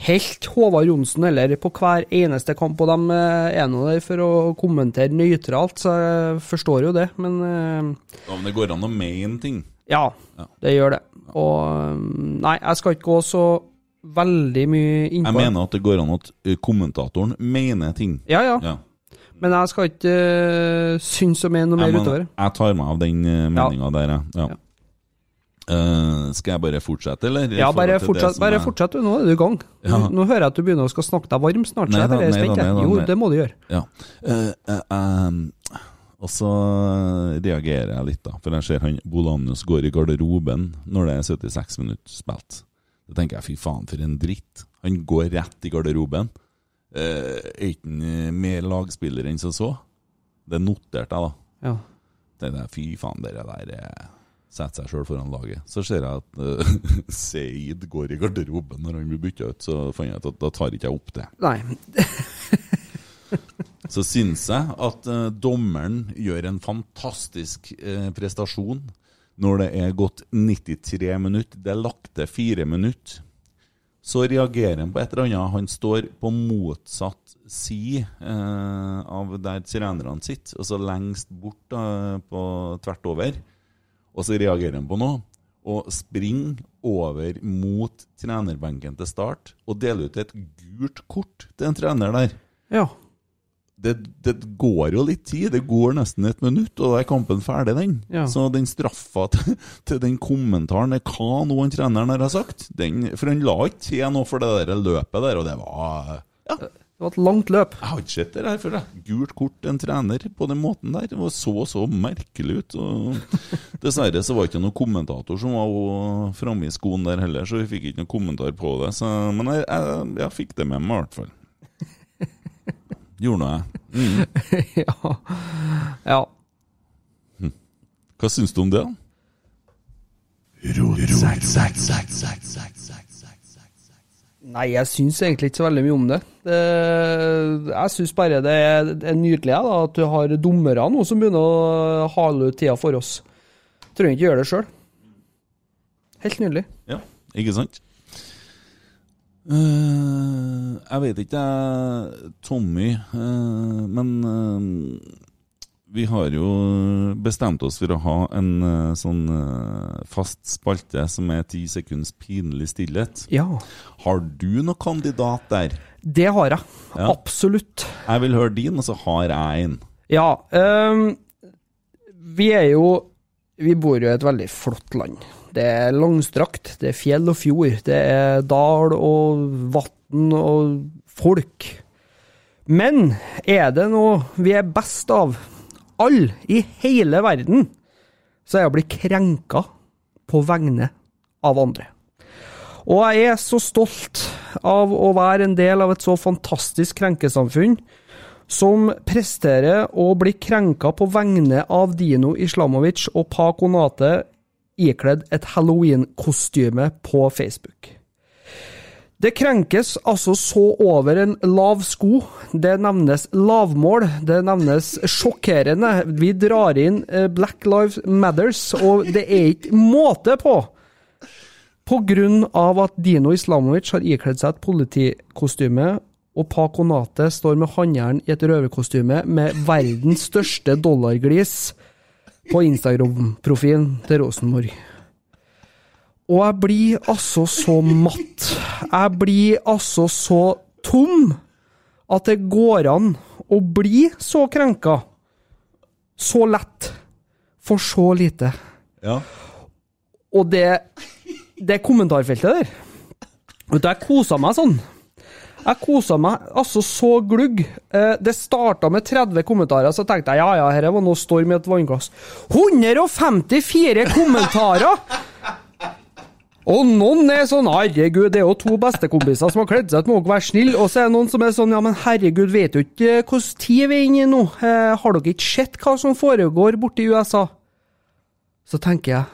helt Håvard Johnsen eller på hver eneste kamp, og de uh, er nå der for å kommentere nøytralt, så jeg forstår jo det. Men uh, Ja, men det går an å mene ting. ja, Ja. det gjør det. Og Nei, jeg skal ikke gå så veldig mye innpå Jeg mener at det går an at kommentatoren mener ting. Ja, ja. Ja. Men jeg skal ikke uh, synes og mene noe mer utover. jeg tar meg av den meninga der, jeg. Ja. Eh, skal jeg bare fortsette, eller? Ja, bare fortsett, bare er- fortsett du. Nå er du i gang. Ja. Nå, nå hører jeg at du begynner å skal snakke deg varm snart. Nei da, er nei da, nei da, Jo, det må du gjøre. Ja. Uh, uh, og så reagerer jeg litt, da. For jeg ser han Bolanus går i garderoben når det er 76 minutter spilt. Da tenker jeg fy faen, for en dritt. Han går rett i garderoben. Er ikke han mer lagspiller enn som så? Det noterte jeg, da. Ja. jeg, fy faen, dere der eh, setter seg sjøl foran laget. Så ser jeg at uh, <laughs> Seid går i garderoben når han blir bytta ut, så fant jeg ut at da tar ikke jeg opp det. Nei. <laughs> Så syns jeg at uh, dommeren gjør en fantastisk uh, prestasjon når det er gått 93 minutter. Det er lagt til fire minutter. Så reagerer han på et eller annet. Han står på motsatt side eh, av der sirenerne sitter, altså lengst bort da, på tvert over. Og så reagerer han på noe, og springer over mot trenerbenken til start og deler ut et gult kort til en trener der Ja. det, det går jo litt tid. Det går nesten et minutt, og da er kampen ferdig, den. Ja. Så den straffa <laughs> til, til den kommentaren er hva noen treneren har sagt. Den, for han la ikke til noe for det der løpet der, og det var Ja, Det var et langt løp. jeg har ikke sett det der før. jeg. Gult kort en trener på den måten der. Det var så så merkelig ut. Og dessverre så var det ikke noen kommentator som var framme i skoen der heller, så vi fikk ikke noen kommentar på det. Så, men jeg, jeg, jeg fikk det med meg, i hvert fall. Gjorde nå jeg. Mm. ja. ja. Hva syns du om det? da? Nei, jeg syns egentlig ikke så veldig mye om det. det jeg syns bare det er, det er nydelig da, at du har dommere nå som begynner å hale ut tida for oss. Trenger ikke gjøre det sjøl. Helt nydelig. Ja, ikke sant? Uh, jeg vet ikke, Tommy, uh, men eh, vi har jo bestemt oss for å ha en uh, sånn uh, fast spalte som er ti sekunds pinlig stillhet. Ja. Har du noen kandidat der? Det har jeg. Ja. Absolutt. Jeg vil høre din, og så har jeg en. Ja. Um, vi er jo Vi bor jo i et veldig flott land. Det er langstrakt. Det er fjell og fjord. Det er dal og vann og folk. Men er det noe vi er best av, alle i hele verden, så er jeg å bli krenka på vegne av andre. Og jeg er så stolt av å være en del av et så fantastisk krenkesamfunn som presterer å bli krenka på vegne av Dino Islamovic og Pa Konate ikledd et halloween-kostyme på Facebook. Det krenkes altså så over en lav sko. Det nevnes lavmål, det nevnes sjokkerende. Vi drar inn eh, Black Lives Matters, og det er ikke måte på! På grunn av at Dino Islamovic har ikledd seg et politikostyme, og Paco Nate står med håndjern i et røverkostyme med verdens største dollarglis på Instagram-profilen til Rosenborg. Og jeg blir altså så matt. Jeg blir altså så tom at det går an å bli så krenka så lett for så lite. Ja. Og det, det kommentarfeltet der Vet du, jeg kosa meg sånn. Jeg kosa meg altså så glugg. Eh, Det starta med 30 kommentarer, så tenkte jeg ja ja, dette var noe storm i et vannglass. 154 kommentarer! Og noen er sånn 'herregud, det er jo to bestekompiser som har kledd seg ut, må dere være snille'. Og så er det noen som er sånn 'ja, men herregud, vet du ikke hvilken tid vi er inne i nå'? Eh, har dere ikke sett hva som foregår borte i USA? Så tenker jeg,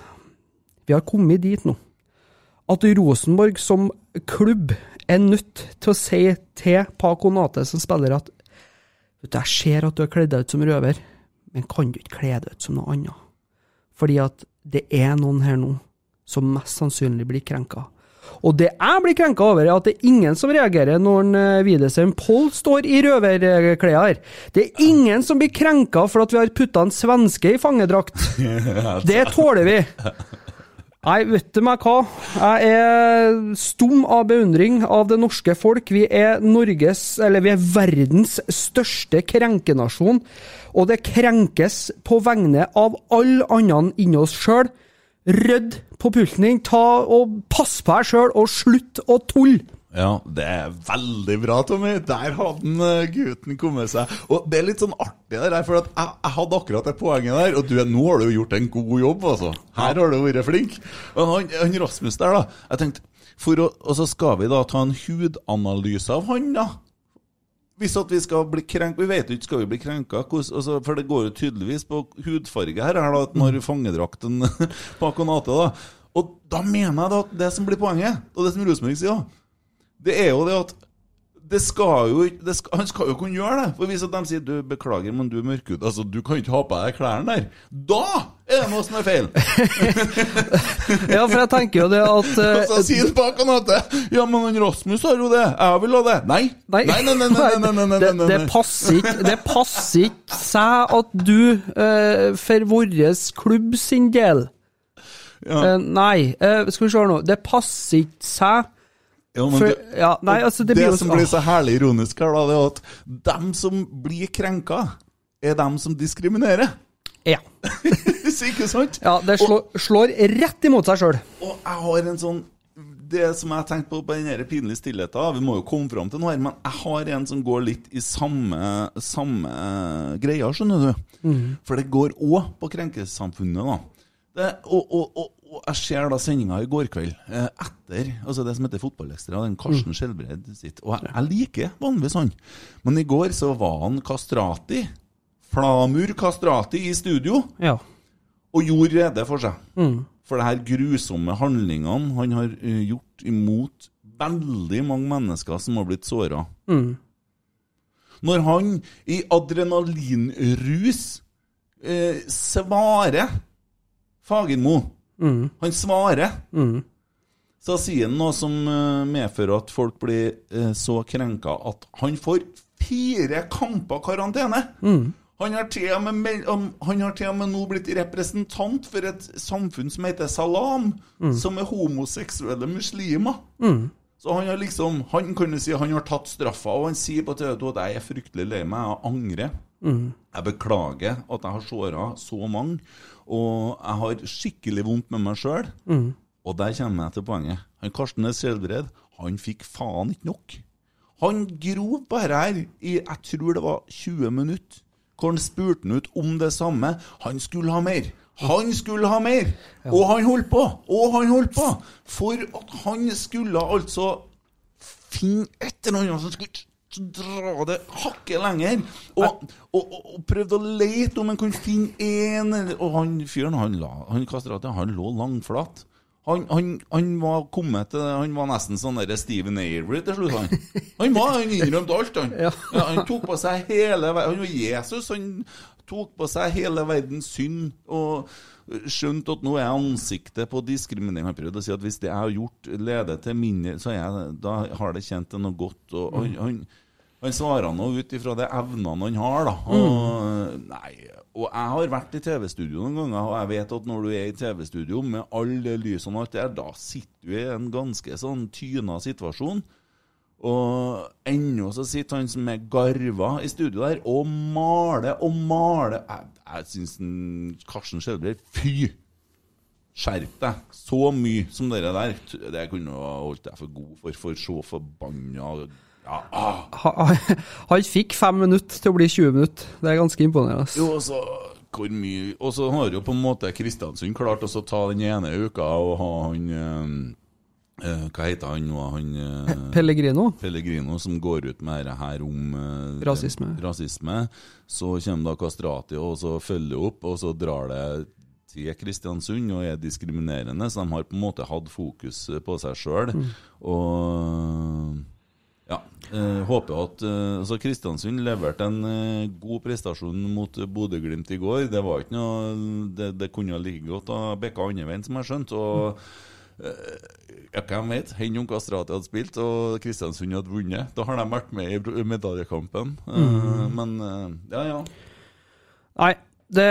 vi har kommet dit nå at Rosenborg som klubb er nødt til å si til Paco Nate som spiller at vet du, jeg ser at du har kledd deg ut som røver, men kan du ikke kle deg ut som noe annet? Fordi at det er noen her nå som mest sannsynlig blir krenka. Og det jeg blir krenka over, er at det er ingen som reagerer når en, eh, Widesheim Poll står i røverklær. Det er ingen som blir krenka for at vi har putta en svenske i fangedrakt. <laughs> Det tåler vi. Nei, vet du meg hva? Jeg er stum av beundring av det norske folk. Vi er Norges, eller vi er verdens største krenkenasjon. Og det krenkes på vegne av alle andre inni oss sjøl. Rydd på pulten din, ta og pass på deg sjøl, og slutt å tulle! Ja, det er veldig bra, Tommy. Der hadde eh, gutten kommet seg. Og det er litt sånn artig der, for jeg, jeg hadde akkurat det poenget der. Og du, nå har du jo gjort en god jobb, altså. Her har du vært flink. Og han, han Rasmus der, da. Jeg tenkte, å, Og så skal vi da ta en hudanalyse av han, da. Hvis at vi skal bli krenka Vi vet jo ikke skal vi bli krenka, altså, for det går jo tydeligvis på hudfarge her. her da, at Når fangedrakten <laughs> på Akonate. da. Og da mener jeg da at det som blir poenget, og det som Rosenborg sier, da, det er jo det at det skal jo, det skal, Han skal jo kunne gjøre det. For Hvis at de sier du beklager, men du er mørkhud, altså du kan ikke ha på deg klærne der, da er det noe som er feil! <laughs> Ja, for jeg tenker jo det at <laughs> eh, så sier bak han at Ja, men han Rasmus har jo det. Jeg vil ha det. Nei. Nei, nei, nei, nei, nei, nei, nei, nei, det, nei, det nei. passer ikke Det passer ikke seg at du, uh, for vår klubb sin del Ja. uh, Nei, uh, skal vi se nå. Det passer ikke seg Ja, men for, du- ja, Nei, altså, det det blir som blir så herlig ironisk her, da, det er at dem som blir krenka, er dem som diskriminerer. Ja. <laughs> ikke sant? ja det slår, slår rett imot seg sjøl. Og jeg har en sånn Det som jeg har tenkt på på den pinlige stillheten Vi må jo komme fram til noe her, men jeg har en som går litt i samme, samme greia, skjønner du. For det går òg på krenkesamfunnet, da. Det, og, og, og, og jeg ser da sendinga i går kveld, eh, etter altså det som heter Fotballekstra, den Karsten Skjelbred sitt. Og jeg, jeg liker vanligvis han, men i går så var han Kastrati. Flamur Kastrati i studio Ja. og gjorde rede for seg. For det her grusomme handlingene han har eh, gjort imot veldig mange mennesker som har blitt såra. Når han i adrenalinrus eh, svarer Fagermo. Han svarer. Så sier han noe som eh, medfører at folk blir eh, så krenka at han får fire kamper karantene. Han har, til og med, han har til og med nå blitt representant for et samfunn som heter Salam, som er homoseksuelle muslimer. Så han har liksom Han kan jo si han har tatt straffa, og han sier på TV 2 at jeg er fryktelig lei meg, jeg angrer. Jeg beklager at jeg har såra så mange, og jeg har skikkelig vondt med meg sjøl. Og der kommer jeg til poenget. Han Karsten er Skjelbred, han fikk faen ikke nok. Han grov bare her i jeg tror det var 20 minutter. Hvor han spurte han ut om det samme. Han skulle ha mer. Han skulle ha mer! Og han holdt på! Og han holdt på! For at han skulle altså finne et eller annet som skulle dra det hakket lenger. Og, og, og, prøvde å lete om han kunne finne en Og han fyren, han, la, han kastratet, han lå langflat. Han, han, han var kommet til Han var nesten sånn der Steven Avery til slutt, han. Han var, han innrømte alt, han. Ja. Han tok på seg hele verden Han var Jesus. Han tok på seg hele verdens synd og skjønte at nå er ansiktet på diskriminering. Han prøvde å si at hvis det jeg har gjort, leder til mindre, så jeg, da har det kjent til noe godt. Og han, han, han svarer nå ut ifra de evnene han har, da. Og, nei, og jeg har vært i TV-studio noen ganger, og jeg vet at når du er i TV-studio med alle lysene og alt det der, da sitter du i en ganske sånn tyna situasjon. Og ennå så sitter han som er garva i studio der og maler og maler. Jeg, jeg syns Karsten Skjelbred Fy! Skjerp deg! Så mye som dere der. Det kunne holdt deg for god for. For så forbanna ja, ah. Han, <laughs> han fikk fem minutter til å bli 20 minutter. Det er ganske imponerende. Jo, altså hvor mye Og så har jo på en måte Kristiansund klart å ta den ene uka og ha han eh, eh, Hva heter han nå? Han eh, Pellegrino. Pellegrino som går ut med det her om eh, Rasisme. rasisme. Så kommer da Kastrati og så følger opp, og så drar det til Kristiansund og er diskriminerende. Så de har på en måte hatt fokus på seg sjøl. Og ja, eh, håper at eh, altså Kristiansund leverte en eh, god prestasjon mot Bodø-Glimt i går. Det var ikke noe Det, det kunne like godt ha bekka andre veien, som jeg skjønte. Og ja, hvem vet? Hen om Kastrati hadde spilt og Kristiansund hadde vunnet. Da har de vært med i medaljekampen. Eh, men eh, ja, ja. Nei, det,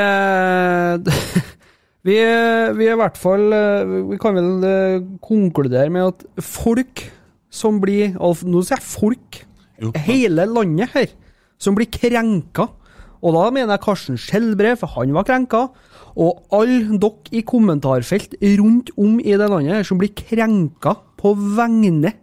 det <laughs> vi, vi er i hvert fall eh, Vi kan vel eh, konkludere med at folk som blir Nå sier jeg folk. Jo. Hele landet her. Som blir krenka. Og da mener jeg Karsten Skjelbred, for han var krenka. Og alle dere i kommentarfelt rundt om i det landet her som blir krenka på vegne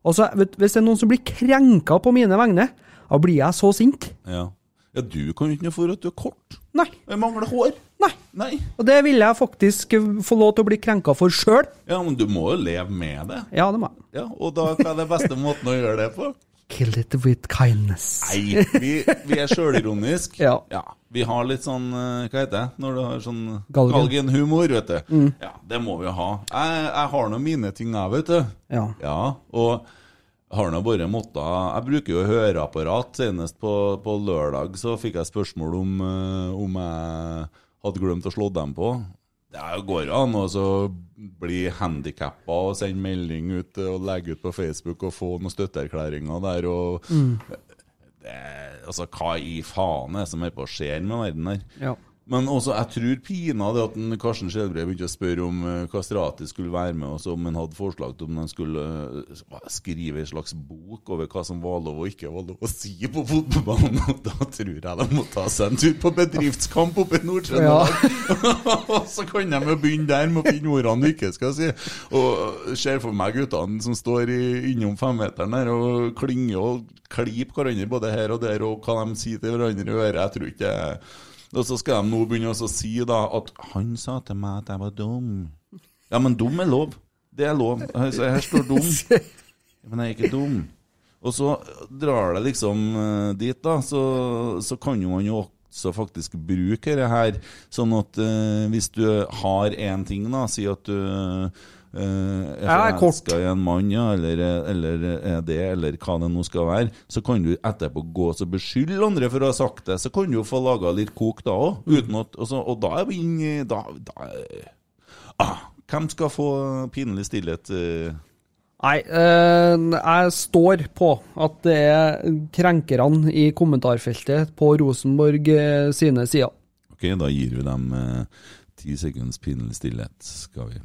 Altså, vet, Hvis det er noen som blir krenka på mine vegne, da blir jeg så sint. ja. Ja, du kan jo ikke noe for at du er kort. Nei. Jeg mangler hår. Nei. Nei. Og det ville jeg faktisk få lov til å bli krenka for sjøl. Ja, men du må jo leve med det. Ja, det må jeg. Ja, Og da hva er det beste måten å gjøre det på? Kill it with kindness. Nei, vi, vi er sjølironiske. Ja. Vi har litt sånn eh, Hva heter det? Når du har sånn Galgen. galgenhumor, vet du. Ja, det må vi ha. Jeg, jeg har nå mine ting, jeg, vet du. Ja. Ja, og har nå bare måtta Jeg bruker jo høreapparat. Senest på, på lørdag så fikk jeg spørsmål om, eh, om jeg hadde glemt å slå dem på. Det går an å så bli handikappa og sende melding ut og legge ut på Facebook og få noen støtteerklæringer der. og det, altså, Hva i faen er det som er på å skje med verden her? Ja. Men også, jeg tror pinadø at en Karsten Skjelbred begynte å spørre om Kastrati skulle være med, og så om han hadde forslag til om han skulle eh, skrive en slags bok over hva som var lov og ikke var lov å si på fotballbanen. <laughs> Da tror jeg de må ta seg en tur på bedriftskamp oppe i Nord-Trøndelag. <laughs> og så kan de jo begynne der med å finne ordene du ikke skal si. Og ser for meg guttene som står i, innom femmeteren der og klinger og kliper hverandre både her og der, og hva de sier til hverandre i øret. Jeg tror ikke og så skal de nå begynne å si da at han sa til meg at jeg var dum. Ja, men dum er lov. Det er lov. Altså, her står dum. <laughs> Men jeg er ikke dum. Og så drar det liksom eh, dit, da. Så, så kan jo man jo også faktisk bruke det her. Sånn at uh, hvis du har én ting, da, si at du er Jeg er forelska i en mann, ja, eller, eller er det, eller hva det nå skal være, så kan du etterpå gå og beskylde andre for å ha sagt det. Så kan du jo få laga litt kok da òg, uten at og, så, og da er vi inne da, da, ah, Hvem skal få pinlig stillhet? eh? Nei, eh, jeg står på at det er krenkerne i kommentarfeltet på Rosenborg eh, sine sider. Ok, da gir vi dem eh, ti sekunds pinlig stillhet, skal vi.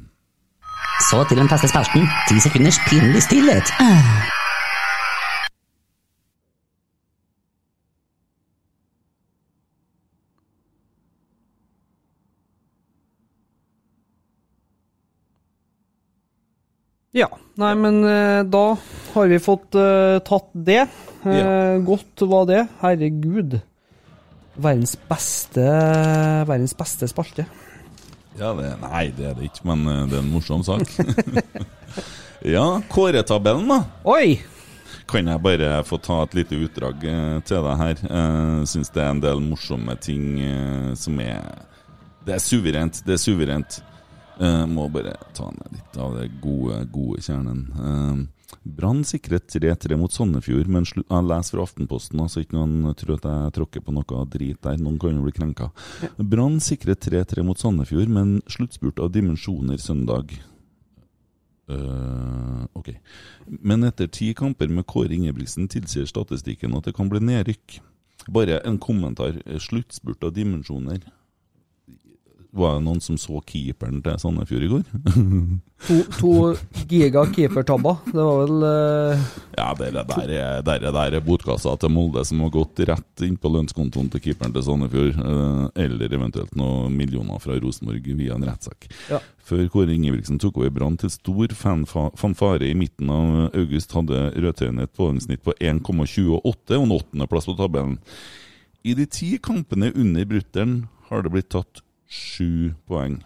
Så til den faste spalten. Ti sekunders pinlig stillhet. Ja, nei, men eh, da har vi fått uh, tatt det. Uh, Ja. Godt var det. Herregud. Verdens beste Verdens beste spalte. Ja, det, nei, det er det ikke, men eh, det er en morsom sak. <laughs> ja, kåretabellen, da. Oi! Kan jeg bare få ta et lite utdrag eh, til deg her? Jeg syns det er en del morsomme ting eh, som er Det er suverent. Det er suverent. Jeg må bare ta ned litt av det gode, gode kjernen. Brann sikret 3-3 mot Sandefjord, men slu- jeg leser fra Aftenposten, så ikke noen tror at jeg tråkker på noe drit der. Noen kan jo bli krenka. Brann sikret 3-3 mot Sandefjord, men sluttspurt av dimensjoner søndag. Uh, ok. Men etter ti kamper med Kåre Ingebrigtsen tilsier statistikken at det kan bli nedrykk. Bare en kommentar. Sluttspurt av dimensjoner. Var det noen som så keeperen til Sandefjord i går? To, to giga keepertabber. Det var vel uh... Ja, det er der er, der er, der er botkassa til Molde som har gått rett inn på lønnskontoen til keeperen til Sandefjord. Uh, Eller eventuelt noen millioner fra Rosenborg via en rettssak. Ja. Før Kåre Ingebrigtsen tok over Brann til stor fanfa fanfare i midten av august, hadde Rødtøyene et poengsnitt på 1,28 og en åttendeplass på tabellen. I de ti kampene under brutter'n har det blitt tatt sju poeng.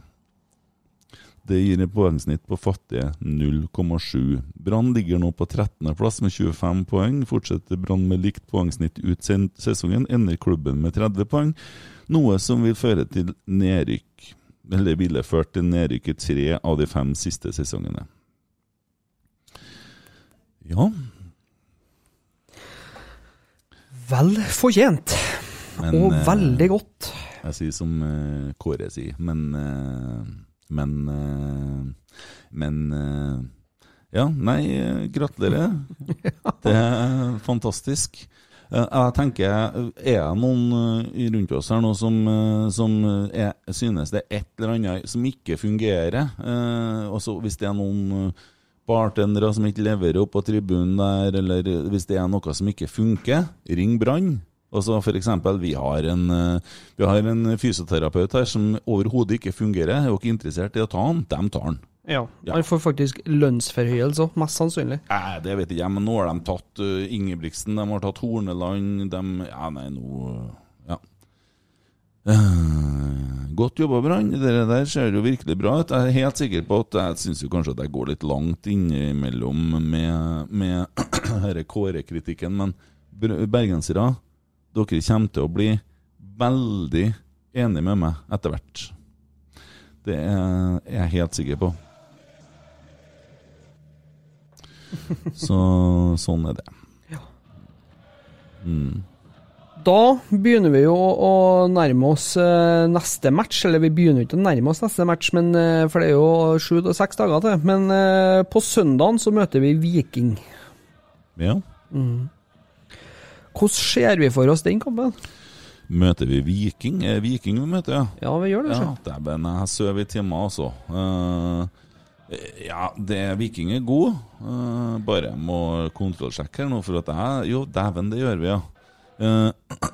Det gir et poengsnitt på fattige 0,7. Brann ligger nå på 13.-plass med 25 poeng. Fortsetter Brann med likt poengsnitt ut sesongen, ender klubben med 30 poeng. Noe som vil føre til nedrykk. Eller ville ført til nedrykk i tre av de fem siste sesongene. Ja, vel fortjent. men Og eh, veldig godt. Jeg sier som uh, Kåre sier, men uh, Men uh, Men Ja, nei, gratulerer. <laughs> Det er fantastisk. Jeg tenker, er det noen rundt oss her nå som, som er, synes det er et eller annet som ikke fungerer? Eh, også hvis det er noen bartendere som ikke leverer opp på tribunen der, eller hvis det er noe som ikke funker, ring Brann. Altså for eksempel, vi har en, eh, vi har en fysioterapeut her som overhodet ikke fungerer. Er jo ikke interessert i å ta han, de tar han. Ja. Ja. Han får faktisk lønnsforhøyelse òg, mest sannsynlig. Nei, det vet ikke jeg, men nå har de tatt uh, Ingebrigtsen, de har tatt Horneland, de Ja, nei, nå Ja. Eh, godt jobba, Brann. Det der ser jo virkelig bra ut. Jeg er helt sikker på at jeg syns kanskje at jeg går litt langt innimellom med, med <clears throat> denne Kåre-kritikken, men bergensere, dere kommer til å bli veldig enige med meg etter hvert. Det er jeg helt sikker på. <laughs> Så sånn er det. Mm. Da begynner vi jo å nærme oss eh, neste match. Eller vi begynner ikke å nærme oss neste match, men, eh, for det er jo sju til seks dager til. Men eh, på søndagen så møter vi Viking. Ja. Hvordan ser vi for oss den kampen? Møter vi Viking? Er Viking vi møter, ja? Ja, vi gjør det, Ja, sjø. dæven, jeg sover i timer, altså. Uh, ja, det Viking er god. Uh, bare må kontrollsjekke her nå, for at jeg Jo, dæven, det gjør vi, ja. Uh,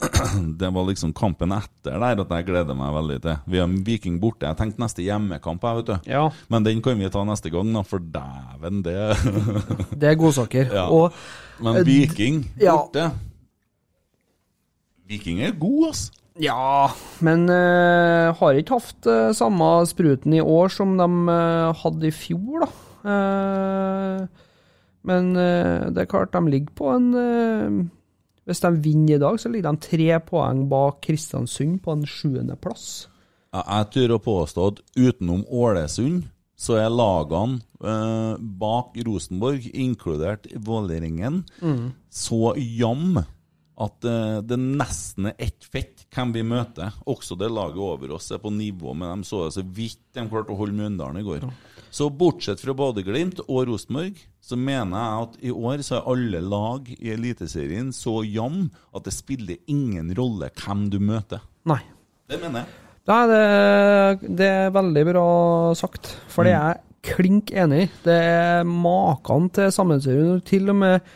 <clears throat> det var liksom kampen etter der at jeg gleder meg veldig til. Vi har Viking borte. Jeg tenkte neste hjemmekamp, jeg, vet du. Ja, Men den kan vi ta neste gang, da, for dæven, det det er godsaker. <laughs> Ja. Og Men Viking borte ja. Viking er god, ass. Ja, men uh, har ikke hatt uh, samme spruten i år som de uh, hadde i fjor, da. Eh, men eh, det er klart, de ligger på en eh, Hvis de vinner i dag, så ligger de tre poeng bak Kristiansund på en sjuendeplass. Ja, Jeg tør å påstå at utenom Ålesund, så er lagene eh, bak Rosenborg, inkludert Vålerengen, så jam at uh, det nesten er ett fett hvem vi møter. Også det laget over oss er på nivå med dem. Så det så vidt de klarte å holde Mjøndalen i går. Så bortsett fra Bodø-Glimt og Rosenborg, så mener jeg at i år så er alle lag i Eliteserien så jam at det spiller ingen rolle hvem du møter. Nei. Det mener jeg. Nei, det, det er veldig bra sagt, for det er jeg klink enig i. Det er maken til sammensurium. Til og med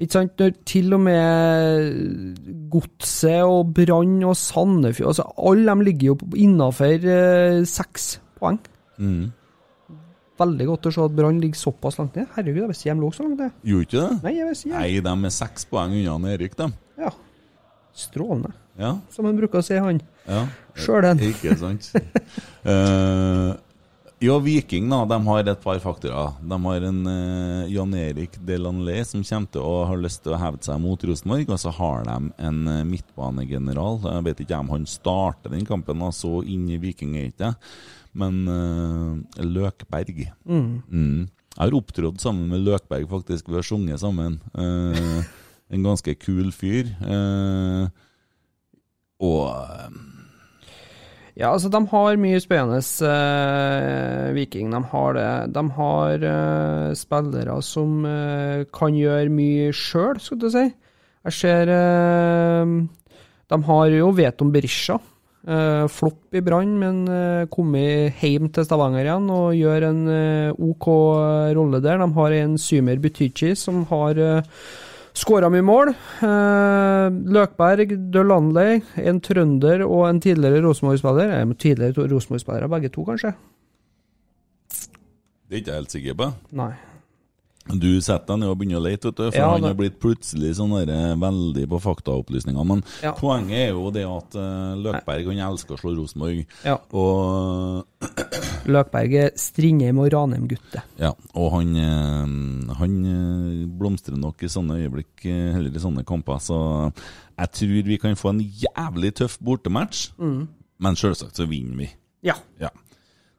ikke sant, når til og med Godset og Brann og Sandefjord altså Alle de ligger jo innafor eh, seks poeng. Mm. Veldig godt å se at Brann ligger såpass langt ned. Herregud, jeg visste de lå så langt ned. Gjorde ikke det? Nei, jeg visste. Nei, de er seks poeng unna Erik, de. Ja. Strålende, Ja. som han bruker å si, han. ja. Sjøl den. Ikke sant? <laughs> Eh, ja, Viking da, de har et par faktorer. De har en uh, Jan Erik Delanley som kommer til å ha lyst til å hevde seg mot Rosenborg. Og så har de en uh, midtbanegeneral. Jeg vet ikke om han starter den kampen, da, så inn i Viking er ikke. Men uh, Løkberg Mm. Jeg har opptrådt sammen med Løkberg, faktisk. Vi har sunget sammen. En ganske kul fyr. Og Ja, altså, de har mye spennende, eh, Viking. De har det. De har eh, spillere som eh, kan gjøre mye sjøl, skal du si. Jeg ser eh, De har jo Veton Berisha. Eh, flopp i Brann, men eh, kommet hjem til Stavanger igjen og gjør en OK rolle der. De har en Symer Butychi som har Skåra mye mål. Eh, Løkberg, Landley, en trønder og en tidligere Rosenborg-spiller. Eh, tidligere Rosenborg-spillere, begge to, kanskje? det er ikke jeg helt sikker på. Nei. Du setter deg ned og begynner å lete, for Ja, han har blitt plutselig sånn der, eh, veldig på faktaopplysninger. Men Ja. poenget er jo det at eh, Løkberg han elsker å slå Rosenborg. Ja. Og, <clears throat> Løkberg er Strindheim og Ranheim-gutte. ja, og han, eh, han blomstrer nok i sånne øyeblikk, heller i sånne kamper. Så jeg tror vi kan få en jævlig tøff bortematch. Mm. Men selvsagt så vinner vi. Ja. Ja.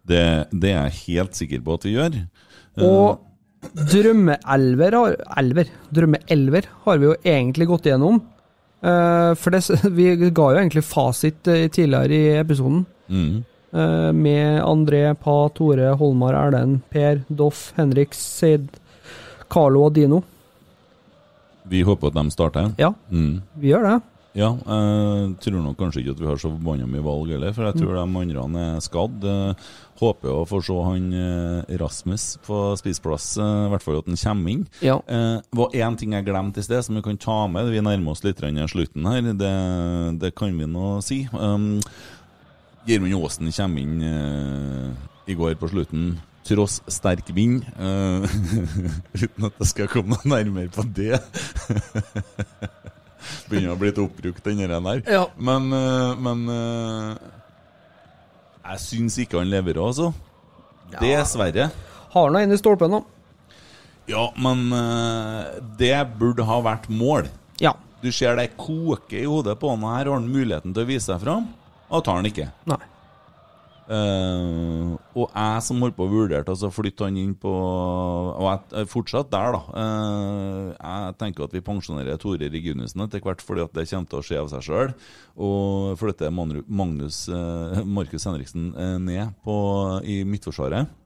Det, det er jeg helt sikker på at vi gjør. Og drømmeelver har Elver. Drømmeelver har vi jo egentlig gått igjennom. Eh, for det, <laughs> vi ga jo egentlig fasit eh, tidligere i episoden. mm. Eh, med André, Pa, Tore, Holmar, Erlend, Per, Doff, Henrik, Seid, Carlo og Dino. Vi håper at de starter. Ja, Mm. vi gjør det. Ja, jeg tror nok kanskje ikke at vi har så forbanna mye valg heller, for jeg tror de andre er skadd. Eh, Håper å få se han eh, Rasmus på spissplass, eh, i hvert fall at han kommer inn. Ja. Eh, var én ting jeg glemte i sted, som vi kan ta med. Vi nærmer oss litt slutten her. Det, det kan vi nå si. Um, Gjermund Aasen kommer inn eh, i går på slutten. Tross sterk vind. Uh, <laughs> uten at jeg skal komme nærmere på det. <laughs> Begynner å bli litt oppbrukt, den der. Ja. Men, eh, men eh, jeg syns ikke han leverer, altså. Dessverre. Har han en i stolpen, da. Ja, men eh, det burde ha vært mål. Ja. Du ser det koker i hodet på han her, har han muligheten til å vise seg fram, og tar han ikke. Nei. Eh, og jeg som holdt på å vurdere altså flytte han inn på Og jeg er fortsatt der, da. Uh, jeg tenker at vi pensjonerer Tore Reguniussen etter hvert, fordi at det kommer til å skje av seg sjøl. Og flytter Magnus uh, Markus Henriksen ned på, i Midtforsvaret.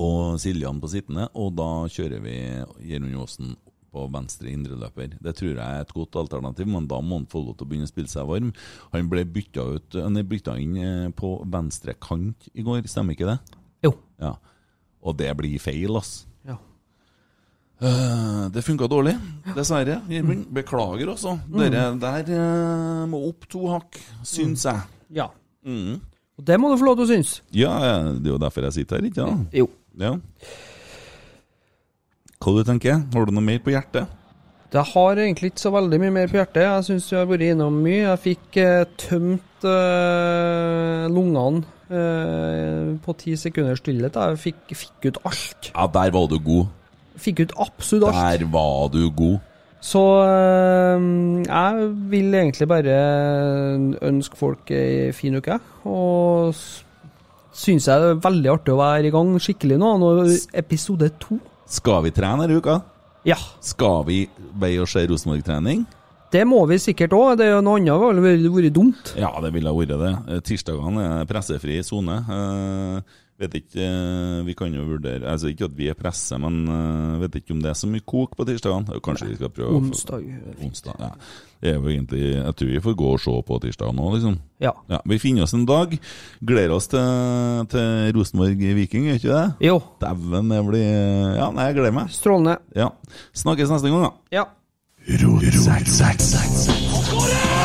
Og Siljan på sittende, og da kjører vi Gjermund Aasen på venstre indreløper. Det tror jeg er et godt alternativ, men da må han få lov til å begynne å spille seg varm. Han ble bytta, ut, han bytta inn eh, på venstre kant i går, stemmer ikke det? Jo. Ja. Og det blir feil, ass. Ja. Uh, det funka dårlig, dessverre. Gjermund, beklager, også Dere der uh, må opp to hakk, syns jeg. ja. Mm. Og det må du få lov til å synes. Ja, det er jo derfor jeg sitter her, ikke sant? Jo. Ja. Hva du tenker Har du noe mer på hjertet? Det har egentlig ikke så veldig mye mer på hjertet. Jeg syns vi har vært innom mye. Jeg fikk eh, tømt eh, lungene eh, på ti sekunders stillhet. Jeg fikk, fikk ut alt. Ja, der var du god. Fikk ut absolutt alt. Der var du god. Så eh, jeg vil egentlig bare ønske folk ei fin uke. Og syns jeg det er veldig artig å være i gang skikkelig nå. Nå episode to. Skal vi trene denne uka? Ja. Skal vi veie og se Rosenborg-trening? Det må vi sikkert òg. Det er jo noe annet ville vært- dumt. Ja, det ville vært det. Eh, Tirsdagene er pressefri sone. Eh, vet ikke eh, Vi kan jo vurdere Altså Ikke at vi er presse, men uh, vet ikke om det er så mye kok på tirsdagene. Kanskje vi skal prøve Onsdag. Onsdag, ja. Det er jo egentlig Jeg tror vi får gå og se på tirsdag nå, liksom. Ja. Ja, Vi finner oss en dag. Gleder oss til, til Rosenborg-Viking, gjør ikke det? Jo. Dæven, det blir Ja, nei, jeg gleder meg. Strålende. Ja. Snakkes neste gang, da. Ja. Oi,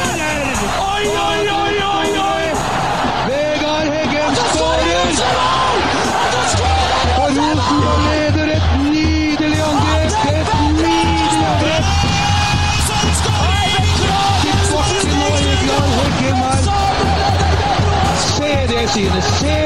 Til bakken og Vegard